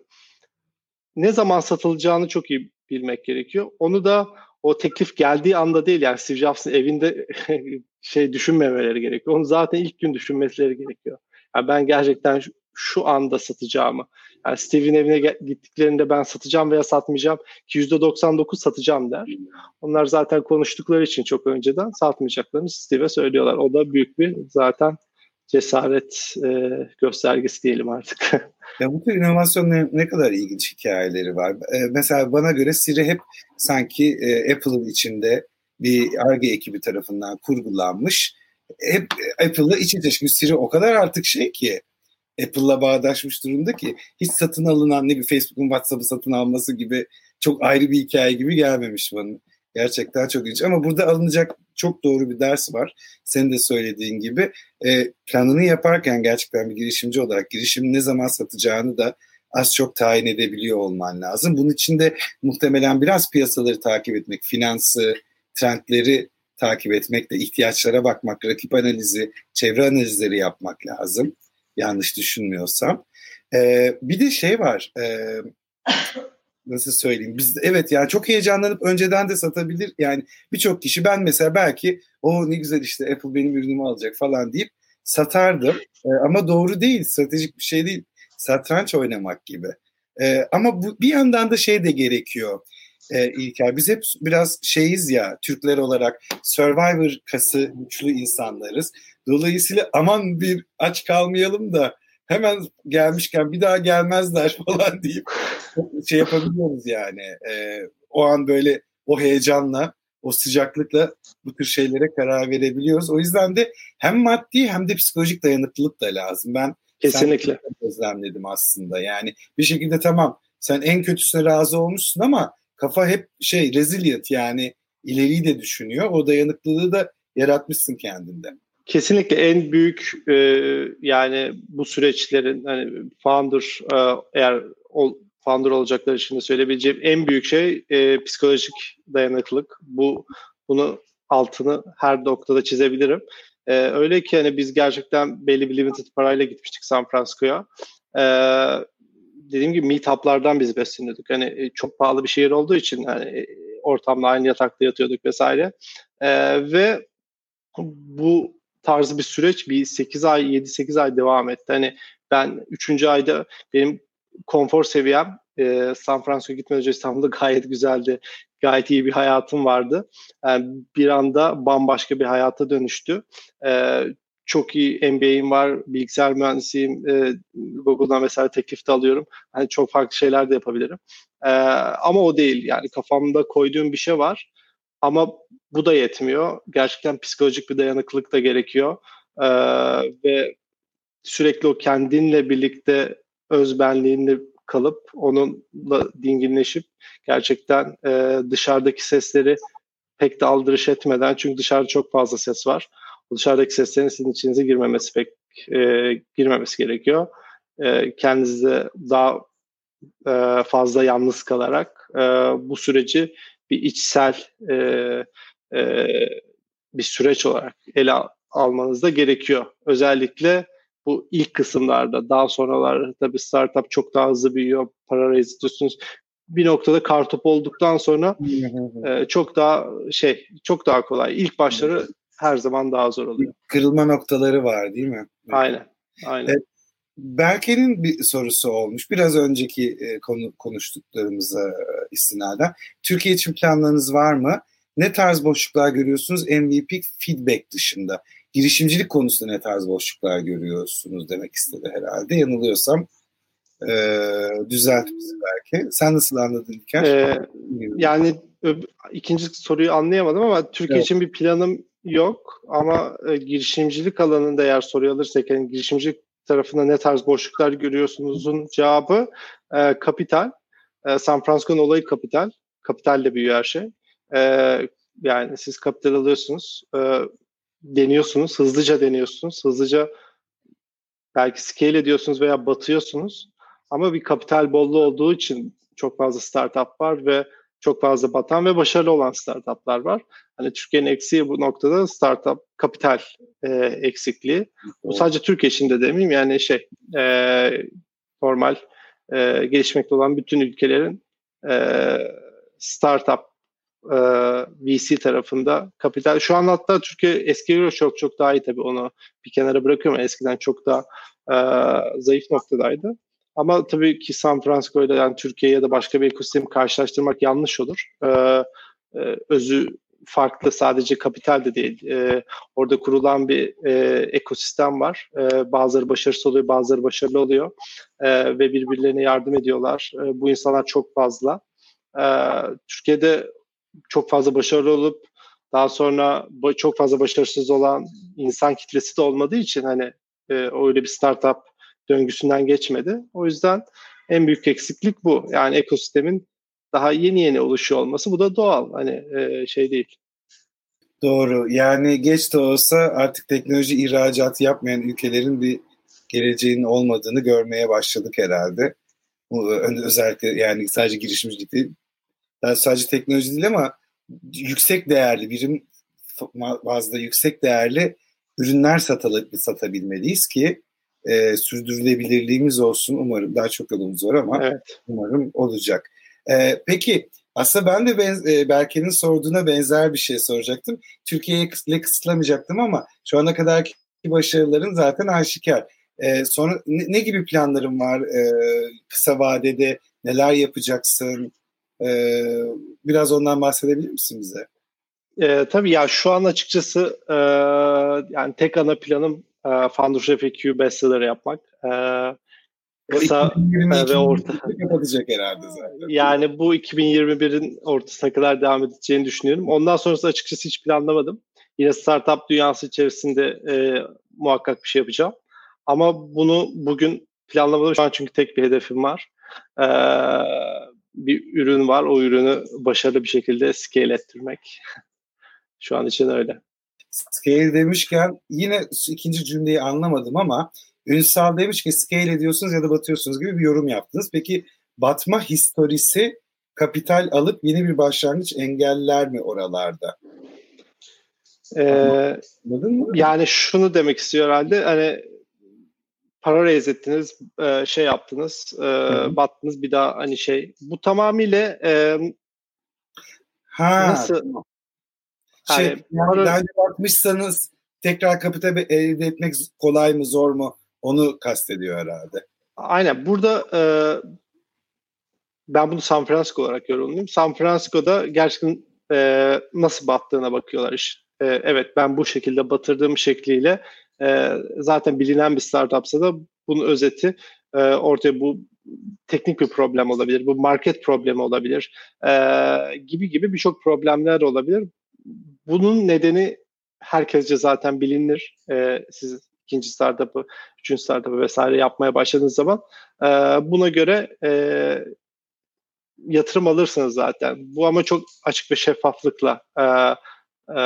Ne zaman satılacağını çok iyi bilmek gerekiyor. Onu da o teklif geldiği anda değil yani Steve Jobs'ın evinde şey düşünmemeleri gerekiyor. Onu zaten ilk gün düşünmeleri gerekiyor. Yani ben gerçekten şu, anda satacağımı. Yani Steve'in evine gittiklerinde ben satacağım veya satmayacağım ki %99 satacağım der. Onlar zaten konuştukları için çok önceden satmayacaklarını Steve'e söylüyorlar. O da büyük bir zaten cesaret e, göstergesi diyelim artık. ya bu tür inovasyonların ne kadar ilginç hikayeleri var. E, mesela bana göre Siri hep sanki e, Apple'ın içinde bir ARGE ekibi tarafından kurgulanmış. Hep Apple'la iç içe çünkü Siri o kadar artık şey ki Apple'la bağdaşmış durumda ki hiç satın alınan ne bir Facebook'un WhatsApp'ı satın alması gibi çok ayrı bir hikaye gibi gelmemiş bana. Gerçekten çok ilginç ama burada alınacak çok doğru bir ders var. Senin de söylediğin gibi e, planını yaparken gerçekten bir girişimci olarak girişimi ne zaman satacağını da az çok tayin edebiliyor olman lazım. Bunun için de muhtemelen biraz piyasaları takip etmek, finansı, trendleri takip etmek de ihtiyaçlara bakmak, rakip analizi, çevre analizleri yapmak lazım. Yanlış düşünmüyorsam. Ee, bir de şey var. E, nasıl söyleyeyim? Biz evet yani çok heyecanlanıp önceden de satabilir yani birçok kişi ben mesela belki o ne güzel işte Apple benim ürünümü alacak falan deyip satardım. Ee, ama doğru değil stratejik bir şey değil satranç oynamak gibi. Ee, ama bu bir yandan da şey de gerekiyor e, İlker biz hep biraz şeyiz ya Türkler olarak Survivor kası güçlü insanlarız. Dolayısıyla aman bir aç kalmayalım da hemen gelmişken bir daha gelmezler falan deyip şey yapabiliyoruz yani. E, o an böyle o heyecanla, o sıcaklıkla bu tür şeylere karar verebiliyoruz. O yüzden de hem maddi hem de psikolojik dayanıklılık da lazım. Ben Kesinlikle. gözlemledim aslında. Yani bir şekilde tamam sen en kötüsüne razı olmuşsun ama kafa hep şey resilient yani ileriyi de düşünüyor. O dayanıklılığı da yaratmışsın kendinde. Kesinlikle en büyük e, yani bu süreçlerin hani founder e, eğer ol, founder olacaklar için de söyleyebileceğim en büyük şey e, psikolojik dayanıklılık. Bu bunu altını her noktada çizebilirim. E, öyle ki hani biz gerçekten belli bir limited parayla gitmiştik San Francisco'ya. E, dediğim gibi meetup'lardan biz besleniyorduk. Hani e, çok pahalı bir şehir olduğu için hani e, ortamda aynı yatakta yatıyorduk vesaire. E, ve bu tarz bir süreç bir 8 ay 7-8 ay devam etti. Hani ben 3. ayda benim konfor seviyem e, San Francisco'ya gitmeden önce İstanbul'da gayet güzeldi. Gayet iyi bir hayatım vardı. Yani bir anda bambaşka bir hayata dönüştü. E, çok iyi MBA'im var, bilgisayar mühendisiyim, e, Google'dan mesela teklif de alıyorum. Hani çok farklı şeyler de yapabilirim. E, ama o değil yani kafamda koyduğum bir şey var. Ama bu da yetmiyor. Gerçekten psikolojik bir dayanıklılık da gerekiyor. E, ve sürekli o kendinle birlikte özbenliğinle kalıp onunla dinginleşip gerçekten e, dışarıdaki sesleri pek de aldırış etmeden çünkü dışarıda çok fazla ses var. O dışarıdaki seslerin sizin içinize girmemesi pek e, girmemesi gerekiyor. E, kendinizi daha e, fazla yalnız kalarak e, bu süreci bir içsel e, e, bir süreç olarak ele almanız da gerekiyor. Özellikle bu ilk kısımlarda daha sonralar tabii startup çok daha hızlı büyüyor, para raise ediyorsunuz. Bir noktada kartop olduktan sonra e, çok daha şey çok daha kolay. İlk başları her zaman daha zor oluyor. Kırılma noktaları var değil mi? Aynen. Aynen. Evet. Berke'nin bir sorusu olmuş. Biraz önceki e, konu konuştuklarımıza e, istinaden. Türkiye için planlarınız var mı? Ne tarz boşluklar görüyorsunuz MVP feedback dışında? girişimcilik konusunda ne tarz boşluklar görüyorsunuz demek istedi herhalde. Yanılıyorsam e, düzelt bizi belki. Sen nasıl anladın İlker? Ee, yani ikinci soruyu anlayamadım ama Türkiye evet. için bir planım yok ama e, girişimcilik alanında eğer soruyu alırsak yani girişimcilik tarafında ne tarz boşluklar görüyorsunuzun cevabı e, kapital. E, San Francisco'nun olayı kapital. Kapitalle büyüyor her şey. E, yani siz kapital alıyorsunuz. E, deniyorsunuz, hızlıca deniyorsunuz, hızlıca belki scale ediyorsunuz veya batıyorsunuz. Ama bir kapital bolluğu olduğu için çok fazla startup var ve çok fazla batan ve başarılı olan startuplar var. Hani Türkiye'nin eksiği bu noktada startup kapital e, eksikliği. Bu sadece Türkiye için de demeyeyim yani şey e, normal e, gelişmekte olan bütün ülkelerin e, startup e, VC tarafında kapital. Şu an hatta Türkiye eskiye göre çok çok daha iyi tabii onu bir kenara bırakıyorum. Eskiden çok daha e, zayıf noktadaydı. Ama tabii ki San Francisco ile yani Türkiye ya da başka bir ekosistemi karşılaştırmak yanlış olur. E, e, özü farklı sadece kapital de değil. E, orada kurulan bir e, ekosistem var. E, bazıları başarısız oluyor, bazıları başarılı oluyor e, ve birbirlerine yardım ediyorlar. E, bu insanlar çok fazla. E, Türkiye'de çok fazla başarılı olup daha sonra çok fazla başarısız olan insan kitlesi de olmadığı için hani e, öyle bir startup döngüsünden geçmedi. O yüzden en büyük eksiklik bu. Yani ekosistemin daha yeni yeni oluşuyor olması. Bu da doğal. Hani e, şey değil. Doğru. Yani geç de olsa artık teknoloji ihracatı yapmayan ülkelerin bir geleceğinin olmadığını görmeye başladık herhalde. Özellikle yani sadece girişimcilik değil, yani sadece teknoloji değil ama yüksek değerli birim bazda yüksek değerli ürünler satalı, satabilmeliyiz ki e, sürdürülebilirliğimiz olsun. Umarım daha çok yolumuz var ama evet. umarım olacak. E, peki aslında ben de benz, e, Berke'nin sorduğuna benzer bir şey soracaktım. Türkiye'ye kısıtlamayacaktım ama şu ana kadarki başarıların zaten aşikar. E, sonra ne, ne gibi planların var e, kısa vadede? Neler yapacaksın? Ee, biraz ondan bahsedebilir misin bize? E, tabii ya şu an açıkçası e, yani tek ana planım E, Founders FAQ bestseller yapmak. E, kısa ve orta. Kapatacak herhalde zaten. Yani bu 2021'in ortasına kadar devam edeceğini düşünüyorum. Ondan sonrası açıkçası hiç planlamadım. Yine startup dünyası içerisinde e, muhakkak bir şey yapacağım. Ama bunu bugün planlamadım şu an çünkü tek bir hedefim var. Ee, bir ürün var. O ürünü başarılı bir şekilde scale ettirmek. şu an için öyle. Scale demişken yine ikinci cümleyi anlamadım ama Ünsal demiş ki scale ediyorsunuz ya da batıyorsunuz gibi bir yorum yaptınız. Peki batma historisi kapital alıp yeni bir başlangıç engeller mi oralarda? Ee, yani şunu demek istiyor herhalde hani para raise ettiniz, e, şey yaptınız, e, battınız bir daha hani şey. Bu tamamıyla e, ha, nasıl? Şey, yani, daha önce batmışsanız tekrar kapital elde etmek kolay mı zor mu onu kastediyor herhalde. Aynen burada e, ben bunu San Francisco olarak yorumluyorum. San Francisco'da gerçekten e, nasıl battığına bakıyorlar iş. E, evet ben bu şekilde batırdığım şekliyle e, zaten bilinen bir startupsa da bunun özeti e, ortaya bu teknik bir problem olabilir, bu market problemi olabilir e, gibi gibi birçok problemler olabilir. Bunun nedeni herkesce zaten bilinir. E, siz ikinci startup'ı, üçüncü startup'ı vesaire yapmaya başladığınız zaman e, buna göre e, yatırım alırsınız zaten. Bu ama çok açık ve şeffaflıkla e, e,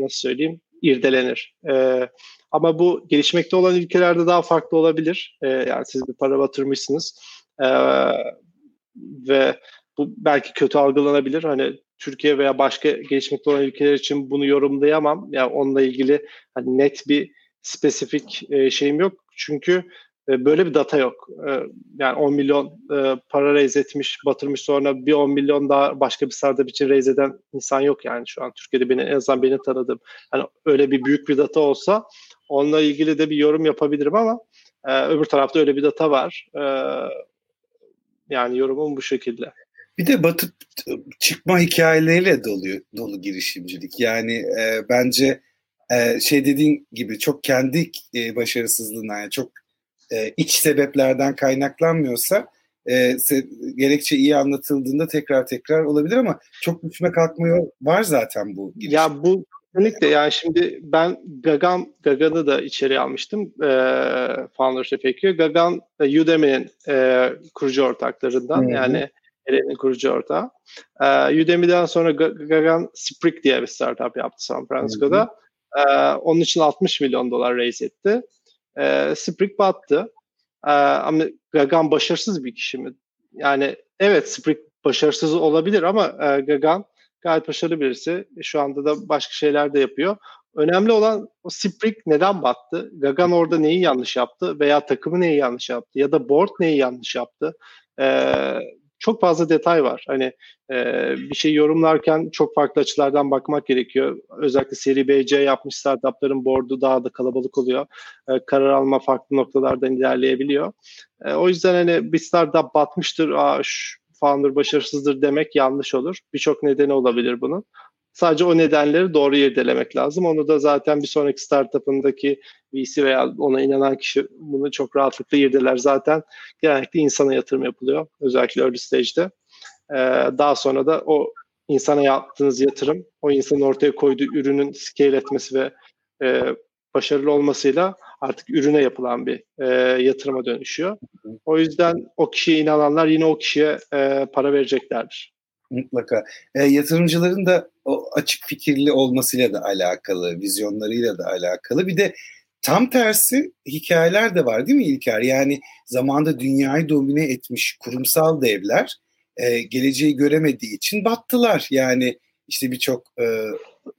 nasıl söyleyeyim irdelenir. E, ama bu gelişmekte olan ülkelerde daha farklı olabilir. E, yani siz bir para batırmışsınız e, ve bu belki kötü algılanabilir. Hani Türkiye veya başka gelişmekte olan ülkeler için bunu yorumlayamam. Yani onunla ilgili hani net bir spesifik e, şeyim yok. Çünkü e, böyle bir data yok. E, yani 10 milyon e, para raise etmiş, batırmış sonra bir 10 milyon daha başka bir startup için raise eden insan yok yani şu an Türkiye'de beni en azından beni tanıdığım. Hani öyle bir büyük bir data olsa onunla ilgili de bir yorum yapabilirim ama öbür tarafta öyle bir data var. yani yorumum bu şekilde. Bir de batıp çıkma hikayeleriyle dolu dolu girişimcilik. Yani e, bence e, şey dediğin gibi çok kendi e, başarısızlığından yani çok e, iç sebeplerden kaynaklanmıyorsa e, se- gerekçe iyi anlatıldığında tekrar tekrar olabilir ama çok düşme kalkmıyor var zaten bu. Girişim. Ya bu kesinlikle yani şimdi ben Gagan Gagan'ı da içeri almıştım e, Founders FAQ. Gagan e, Udemy'nin e, kurucu ortaklarından Hı-hı. yani Eren'in kurucu ortağı. E, Udemy'den sonra Gagan Sprik diye bir startup yaptı San Francisco'da. E, onun için 60 milyon dolar raise etti e, Sprig battı. E, ama Gagan başarısız bir kişi mi? Yani evet Sprig başarısız olabilir ama e, Gagan gayet başarılı birisi. Şu anda da başka şeyler de yapıyor. Önemli olan o Sprig neden battı? Gagan orada neyi yanlış yaptı veya takımı neyi yanlış yaptı ya da board neyi yanlış yaptı? Ee, çok fazla detay var. Hani e, bir şey yorumlarken çok farklı açılardan bakmak gerekiyor. Özellikle seri BC yapmış startupların board'u daha da kalabalık oluyor. E, karar alma farklı noktalardan ilerleyebiliyor. E, o yüzden hani bir startup batmıştır, aa, şu founder başarısızdır demek yanlış olur. Birçok nedeni olabilir bunun. Sadece o nedenleri doğru irdelemek lazım. Onu da zaten bir sonraki startup'ındaki VC veya ona inanan kişi bunu çok rahatlıkla irdeler. Zaten genellikle insana yatırım yapılıyor. Özellikle early stage'de. Ee, daha sonra da o insana yaptığınız yatırım, o insanın ortaya koyduğu ürünün scale etmesi ve e, başarılı olmasıyla artık ürüne yapılan bir e, yatırıma dönüşüyor. O yüzden o kişiye inananlar yine o kişiye e, para vereceklerdir. Mutlaka. E, yatırımcıların da o açık fikirli olmasıyla da alakalı, vizyonlarıyla da alakalı. Bir de tam tersi hikayeler de var değil mi İlker? Yani zamanda dünyayı domine etmiş kurumsal devler e, geleceği göremediği için battılar. Yani işte birçok e,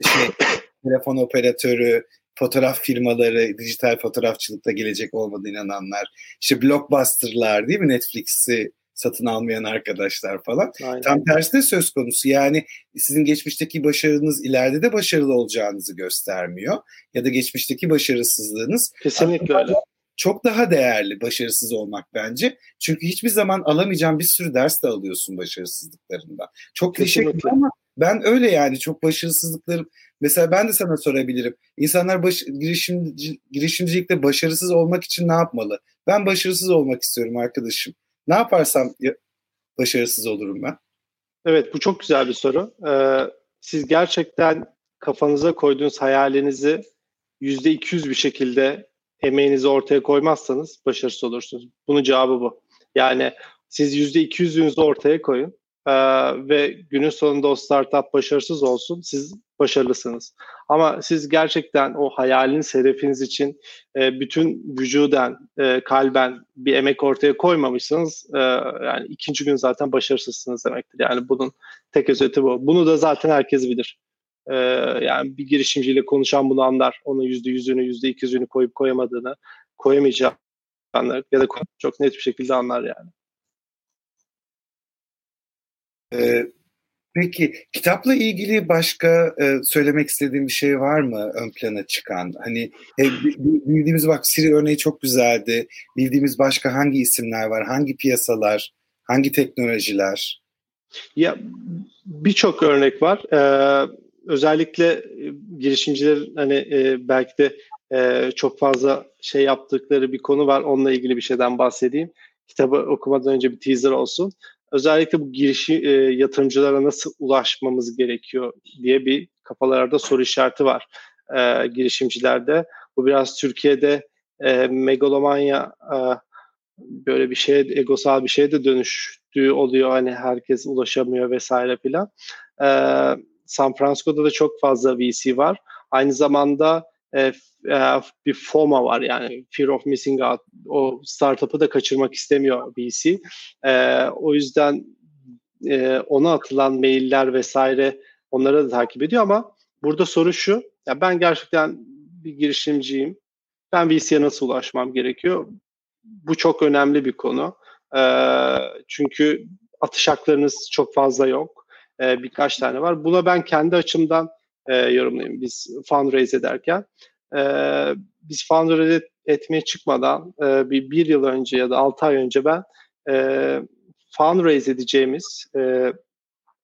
şey telefon operatörü, fotoğraf firmaları, dijital fotoğrafçılıkta gelecek olmadığına inananlar, işte blockbusterlar değil mi Netflix'i satın almayan arkadaşlar falan. Aynen. Tam tersi de söz konusu. Yani sizin geçmişteki başarınız ileride de başarılı olacağınızı göstermiyor. Ya da geçmişteki başarısızlığınız kesinlikle öyle. Çok daha değerli başarısız olmak bence. Çünkü hiçbir zaman alamayacağın bir sürü ders de alıyorsun başarısızlıklarından. Çok klişe ama Ben öyle yani çok başarısızlıklarım. Mesela ben de sana sorabilirim. İnsanlar baş, girişimci, girişimcilikte başarısız olmak için ne yapmalı? Ben başarısız olmak istiyorum arkadaşım. Ne yaparsam başarısız olurum ben. Evet bu çok güzel bir soru. Ee, siz gerçekten kafanıza koyduğunuz hayalinizi yüzde iki bir şekilde emeğinizi ortaya koymazsanız başarısız olursunuz. Bunun cevabı bu. Yani siz yüzde iki yüzünüzü ortaya koyun ee, ve günün sonunda o startup başarısız olsun. Siz başarılısınız. Ama siz gerçekten o hayaliniz, hedefiniz için e, bütün vücuden, e, kalben bir emek ortaya koymamışsınız. E, yani ikinci gün zaten başarısızsınız demektir. Yani bunun tek özeti bu. Bunu da zaten herkes bilir. E, yani bir girişimciyle konuşan bunu anlar. Onun yüzde yüzünü, yüzde iki yüzünü koyup koyamadığını, koyamayacağını. Ya da çok net bir şekilde anlar yani. Ee, Peki kitapla ilgili başka e, söylemek istediğim bir şey var mı ön plana çıkan? Hani e, bildiğimiz bak Siri örneği çok güzeldi. Bildiğimiz başka hangi isimler var? Hangi piyasalar? Hangi teknolojiler? Ya birçok örnek var. Ee, özellikle girişimciler hani e, belki de e, çok fazla şey yaptıkları bir konu var. Onunla ilgili bir şeyden bahsedeyim. Kitabı okumadan önce bir teaser olsun özellikle bu girişi e, yatırımcılara nasıl ulaşmamız gerekiyor diye bir kafalarda soru işareti var e, girişimcilerde. Bu biraz Türkiye'de e, megalomanya e, böyle bir şey egosal bir şeye de dönüştüğü oluyor. Hani herkes ulaşamıyor vesaire filan. E, San Francisco'da da çok fazla VC var. Aynı zamanda e, e, bir FOMA var yani Fear of Missing Out. O startup'ı da kaçırmak istemiyor VC. E, o yüzden e, ona atılan mailler vesaire onları da takip ediyor ama burada soru şu. Ya ben gerçekten bir girişimciyim. Ben VC'ye nasıl ulaşmam gerekiyor? Bu çok önemli bir konu. E, çünkü atış haklarınız çok fazla yok. E, birkaç tane var. Buna ben kendi açımdan e, yorumlayayım biz fundraise ederken. E, biz fundraise etmeye çıkmadan e, bir, bir yıl önce ya da altı ay önce ben e, fundraise edeceğimiz e,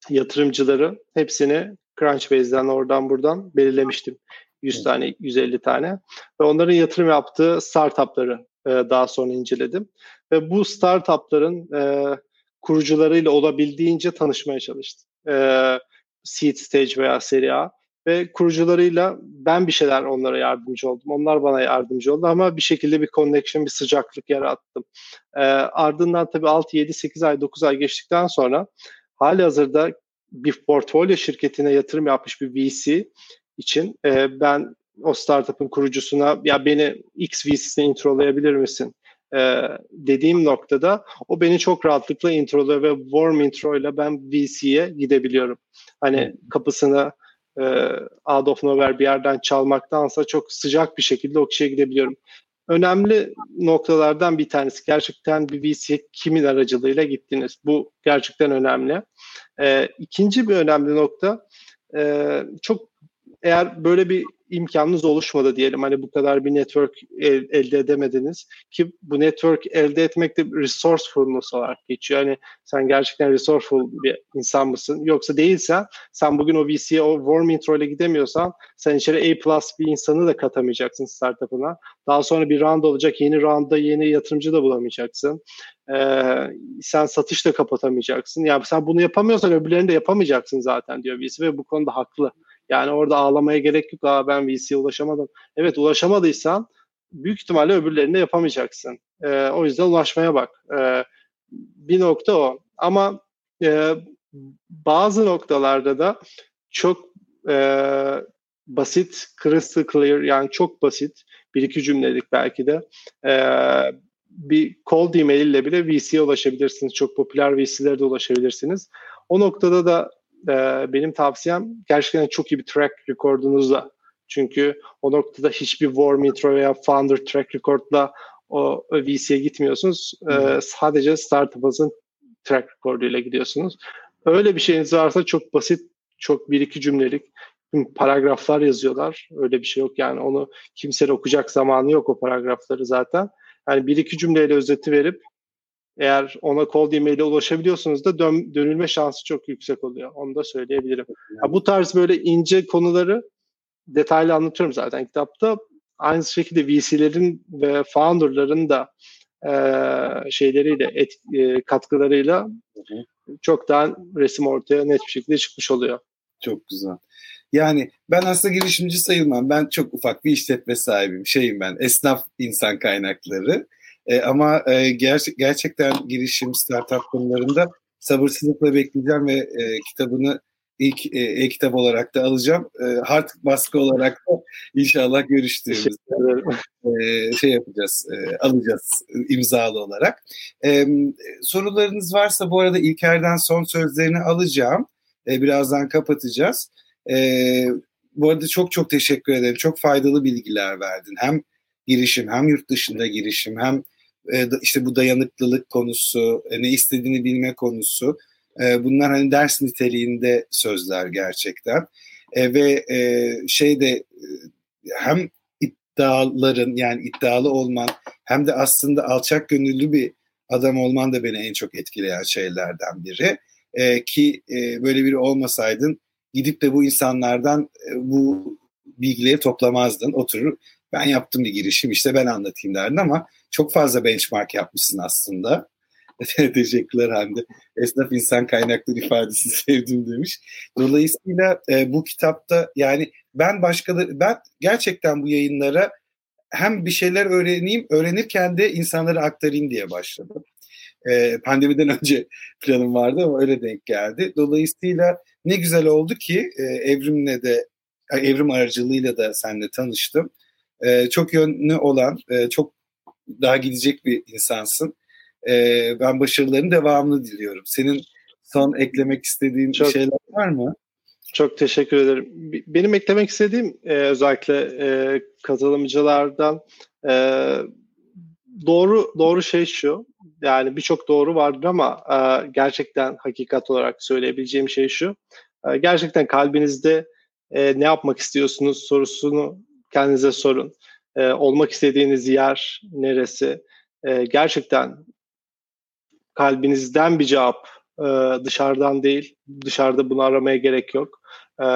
yatırımcıları hepsini Crunchbase'den oradan buradan belirlemiştim. 100 tane, 150 tane. Ve onların yatırım yaptığı startupları e, daha sonra inceledim. Ve bu startupların e, kurucularıyla olabildiğince tanışmaya çalıştım. E, seed stage veya seri A ve kurucularıyla ben bir şeyler onlara yardımcı oldum. Onlar bana yardımcı oldu ama bir şekilde bir connection, bir sıcaklık yarattım. E, ardından tabii 6, 7, 8 ay, 9 ay geçtikten sonra hali hazırda bir portfolyo şirketine yatırım yapmış bir VC için e, ben o startup'ın kurucusuna ya beni X VC'sine introlayabilir misin? Ee, dediğim noktada o beni çok rahatlıkla introluyor ve warm intro ile ben VC'ye gidebiliyorum. Hani kapısına e, out of nowhere bir yerden çalmaktansa çok sıcak bir şekilde o kişiye gidebiliyorum. Önemli noktalardan bir tanesi gerçekten bir VC kimin aracılığıyla gittiniz. Bu gerçekten önemli. E, ikinci bir önemli nokta e, çok eğer böyle bir imkanınız oluşmadı diyelim hani bu kadar bir network el, elde edemediniz ki bu network elde etmek de resourcefulness olarak geçiyor. Hani sen gerçekten resourceful bir insan mısın? Yoksa değilsen sen bugün o VC'ye o warm intro ile gidemiyorsan sen içeri A plus bir insanı da katamayacaksın startup'ına. Daha sonra bir round olacak. Yeni roundda yeni yatırımcı da bulamayacaksın. Ee, sen satış da kapatamayacaksın. Yani sen bunu yapamıyorsan öbürlerini de yapamayacaksın zaten diyor VC ve bu konuda haklı. Yani orada ağlamaya gerek yok. Aa ben VC'ye ulaşamadım. Evet ulaşamadıysan büyük ihtimalle öbürlerini de yapamayacaksın. E, o yüzden ulaşmaya bak. E, bir nokta o. Ama e, bazı noktalarda da çok e, basit, crystal clear yani çok basit bir iki cümlelik belki de e, bir cold email ile bile VC'ye ulaşabilirsiniz. Çok popüler VC'lere de ulaşabilirsiniz. O noktada da e, benim tavsiyem gerçekten çok iyi bir track record'unuzla. Çünkü o noktada hiçbir warm intro veya founder track record'la o VC'ye gitmiyorsunuz. E, sadece startup'ınızın track record'uyla gidiyorsunuz. Öyle bir şeyiniz varsa çok basit, çok bir iki cümlelik paragraflar yazıyorlar. Öyle bir şey yok yani onu kimsenin okuyacak zamanı yok o paragrafları zaten. Yani bir iki cümleyle özeti verip eğer ona cold email ile ulaşabiliyorsunuz da dön, dönülme şansı çok yüksek oluyor. Onu da söyleyebilirim. Ya bu tarz böyle ince konuları detaylı anlatıyorum zaten kitapta. Aynı şekilde VC'lerin ve founder'ların da e, şeyleriyle, et, e, katkılarıyla çoktan resim ortaya net bir şekilde çıkmış oluyor. Çok güzel. Yani ben aslında girişimci sayılmam. Ben çok ufak bir işletme sahibiyim. Şeyim ben, esnaf insan kaynakları. E, ama e, ger- gerçekten girişim, startup konularında sabırsızlıkla bekleyeceğim ve e, kitabını ilk e, e-kitap olarak da alacağım. E, hard baskı olarak da inşallah görüştüğümüzde e, şey yapacağız, e, alacağız imzalı olarak. E, sorularınız varsa bu arada İlker'den son sözlerini alacağım. E, birazdan kapatacağız. E, bu arada çok çok teşekkür ederim. Çok faydalı bilgiler verdin. Hem girişim hem yurt dışında girişim hem e, işte bu dayanıklılık konusu, e, ne istediğini bilme konusu. E, bunlar hani ders niteliğinde sözler gerçekten. Ve şey de hem iddiaların yani iddialı olman hem de aslında alçak gönüllü bir adam olman da beni en çok etkileyen şeylerden biri. Ki böyle biri olmasaydın gidip de bu insanlardan bu bilgileri toplamazdın. Oturur ben yaptım bir girişim işte ben anlatayım derdin ama çok fazla benchmark yapmışsın aslında. Teşekkürler Hande. Esnaf insan kaynakları ifadesini sevdim demiş. Dolayısıyla e, bu kitapta yani ben başkaları ben gerçekten bu yayınlara hem bir şeyler öğreneyim, öğrenirken de insanlara aktarayım diye başladım. E, pandemiden önce planım vardı ama öyle denk geldi. Dolayısıyla ne güzel oldu ki e, Evrim'le de Evrim aracılığıyla da seninle tanıştım. E, çok yönlü olan, e, çok daha gidecek bir insansın. E, ben başarıların devamını diliyorum. Senin son eklemek istediğin çok, şeyler var mı? Çok teşekkür ederim. Benim eklemek istediğim e, özellikle e, katılımcılardan e, doğru doğru şey şu. Yani birçok doğru vardır ama e, gerçekten hakikat olarak söyleyebileceğim şey şu. E, gerçekten kalbinizde e, ne yapmak istiyorsunuz sorusunu kendinize sorun. E, olmak istediğiniz yer neresi? E, gerçekten kalbinizden bir cevap e, dışarıdan değil. Dışarıda bunu aramaya gerek yok. E,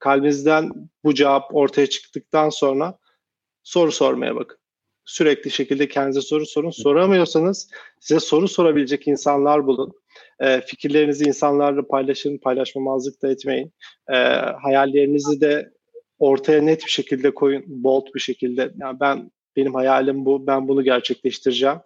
kalbinizden bu cevap ortaya çıktıktan sonra soru sormaya bakın. Sürekli şekilde kendinize soru sorun. Soramıyorsanız size soru sorabilecek insanlar bulun. E, fikirlerinizi insanlarla paylaşın, paylaşmamazlık da etmeyin. E, hayallerinizi de ortaya net bir şekilde koyun, bold bir şekilde. Yani ben benim hayalim bu, ben bunu gerçekleştireceğim.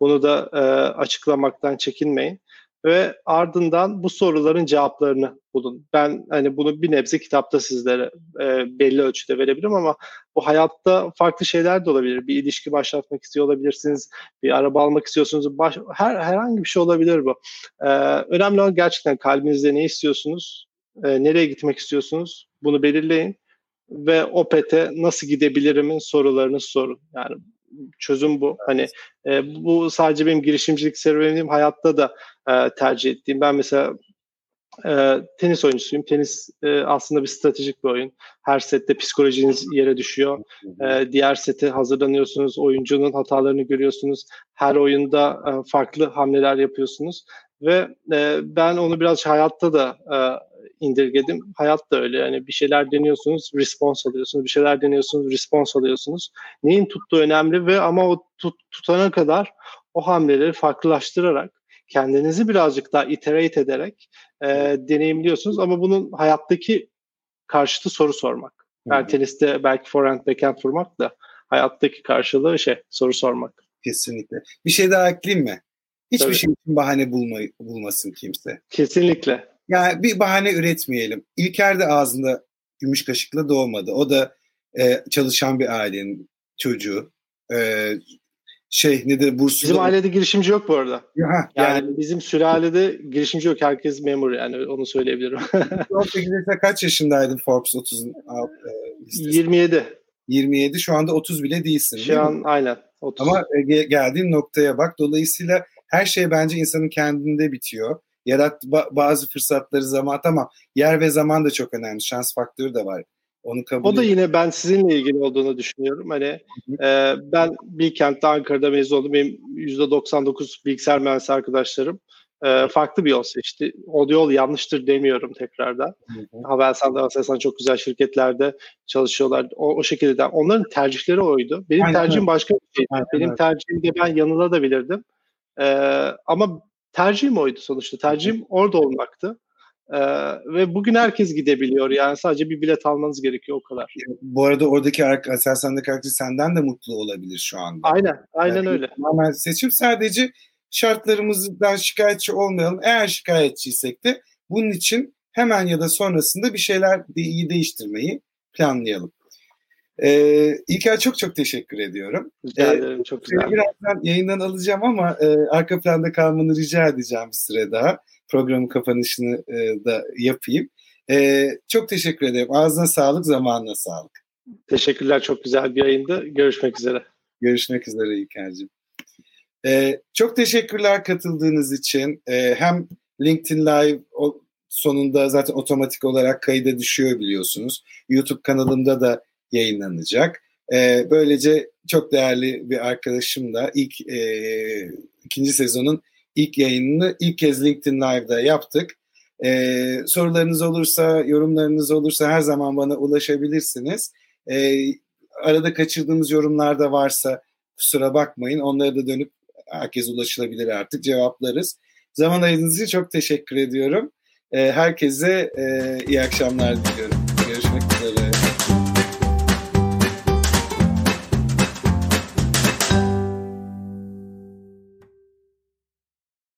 Bunu da e, açıklamaktan çekinmeyin ve ardından bu soruların cevaplarını bulun. Ben hani bunu bir nebze kitapta sizlere e, belli ölçüde verebilirim ama bu hayatta farklı şeyler de olabilir. Bir ilişki başlatmak istiyor olabilirsiniz, bir araba almak istiyorsunuz, baş, her herhangi bir şey olabilir bu. E, önemli olan gerçekten kalbinizde ne istiyorsunuz, e, nereye gitmek istiyorsunuz bunu belirleyin ve OPET'e nasıl gidebilirimin sorularını sorun. Yani çözüm bu. Hani e, bu sadece benim girişimcilik serüvenim hayatta da e, tercih ettiğim. Ben mesela e, tenis oyuncusuyum. Tenis e, aslında bir stratejik bir oyun. Her sette psikolojiniz yere düşüyor. E, diğer sete hazırlanıyorsunuz. Oyuncunun hatalarını görüyorsunuz. Her oyunda e, farklı hamleler yapıyorsunuz. Ve e, ben onu biraz hayatta da e, indirgedim. Hayat da öyle yani bir şeyler deniyorsunuz, response alıyorsunuz. Bir şeyler deniyorsunuz, response alıyorsunuz. Neyin tuttuğu önemli ve ama o tut, tutana kadar o hamleleri farklılaştırarak kendinizi birazcık daha iterate ederek e, deneyimliyorsunuz ama bunun hayattaki karşıtı soru sormak. Yani teniste belki forehand backhand vurmak da hayattaki karşılığı şey soru sormak. Kesinlikle. Bir şey daha ekleyeyim mi? Hiçbir Tabii. şey için bahane bulmayı, bulmasın kimse. Kesinlikle. Yani bir bahane üretmeyelim. İlker de ağzında gümüş kaşıkla doğmadı. O da e, çalışan bir ailenin çocuğu. E, şey ne de burslu. Bizim ailede girişimci yok bu arada. Ya, yani, yani bizim sülalede girişimci yok. Herkes memur yani onu söyleyebilirim. 18 kaç yaşındaydın Forbes 30'un e, 27. 27 şu anda 30 bile değilsin. Şu an mi? aynen 30. Ama e, geldiğin noktaya bak. Dolayısıyla her şey bence insanın kendinde bitiyor. Yarat bazı fırsatları zaman ama yer ve zaman da çok önemli. Şans faktörü de var Onu kabul o da yine ben sizinle ilgili olduğunu düşünüyorum. Hani e, ben bir kentte Ankara'da mezun oldum. Benim %99 bilgisayar mühendisi arkadaşlarım e, farklı bir yol seçti. O yol yanlıştır demiyorum tekrardan. Havelsan'da, Aselsan çok güzel şirketlerde çalışıyorlar. O, o şekilde. Onların tercihleri oydu. Benim Aynen. tercihim başka bir. Aynen. Benim tercihimde ben yanılabilirdim. E, ama tercihim oydu sonuçta. Tercihim orada olmaktı. Ee, ve bugün herkes gidebiliyor. Yani sadece bir bilet almanız gerekiyor o kadar. Bu arada oradaki Aselsan'daki arkadaş senden de mutlu olabilir şu anda. Aynen, aynen yani öyle. Tamamen seçim sadece şartlarımızdan şikayetçi olmayalım. Eğer şikayetçiysek de bunun için hemen ya da sonrasında bir şeyler de iyi değiştirmeyi planlayalım. Ee, İlker çok çok teşekkür ediyorum. Rica ee, ederim, çok güzel. Birazdan yayından alacağım ama e, arka planda kalmanı rica edeceğim bir süre daha. Programın kapanışını e, da yapayım. E, çok teşekkür ederim. Ağzına sağlık, zamanına sağlık. Teşekkürler, çok güzel bir yayındı. Görüşmek üzere. Görüşmek üzere İlker'cim. Ee, çok teşekkürler katıldığınız için. Ee, hem LinkedIn Live sonunda zaten otomatik olarak kayda düşüyor biliyorsunuz. YouTube kanalımda da yayınlanacak. Ee, böylece çok değerli bir arkadaşım da ilk e, ikinci sezonun ilk yayınını ilk kez LinkedIn Live'da yaptık. Ee, sorularınız olursa, yorumlarınız olursa her zaman bana ulaşabilirsiniz. Ee, arada kaçırdığımız yorumlar da varsa kusura bakmayın. Onları da dönüp herkes ulaşılabilir artık cevaplarız. Zaman ayırdığınız için çok teşekkür ediyorum. Herkese e, iyi akşamlar diliyorum. Görüşmek üzere.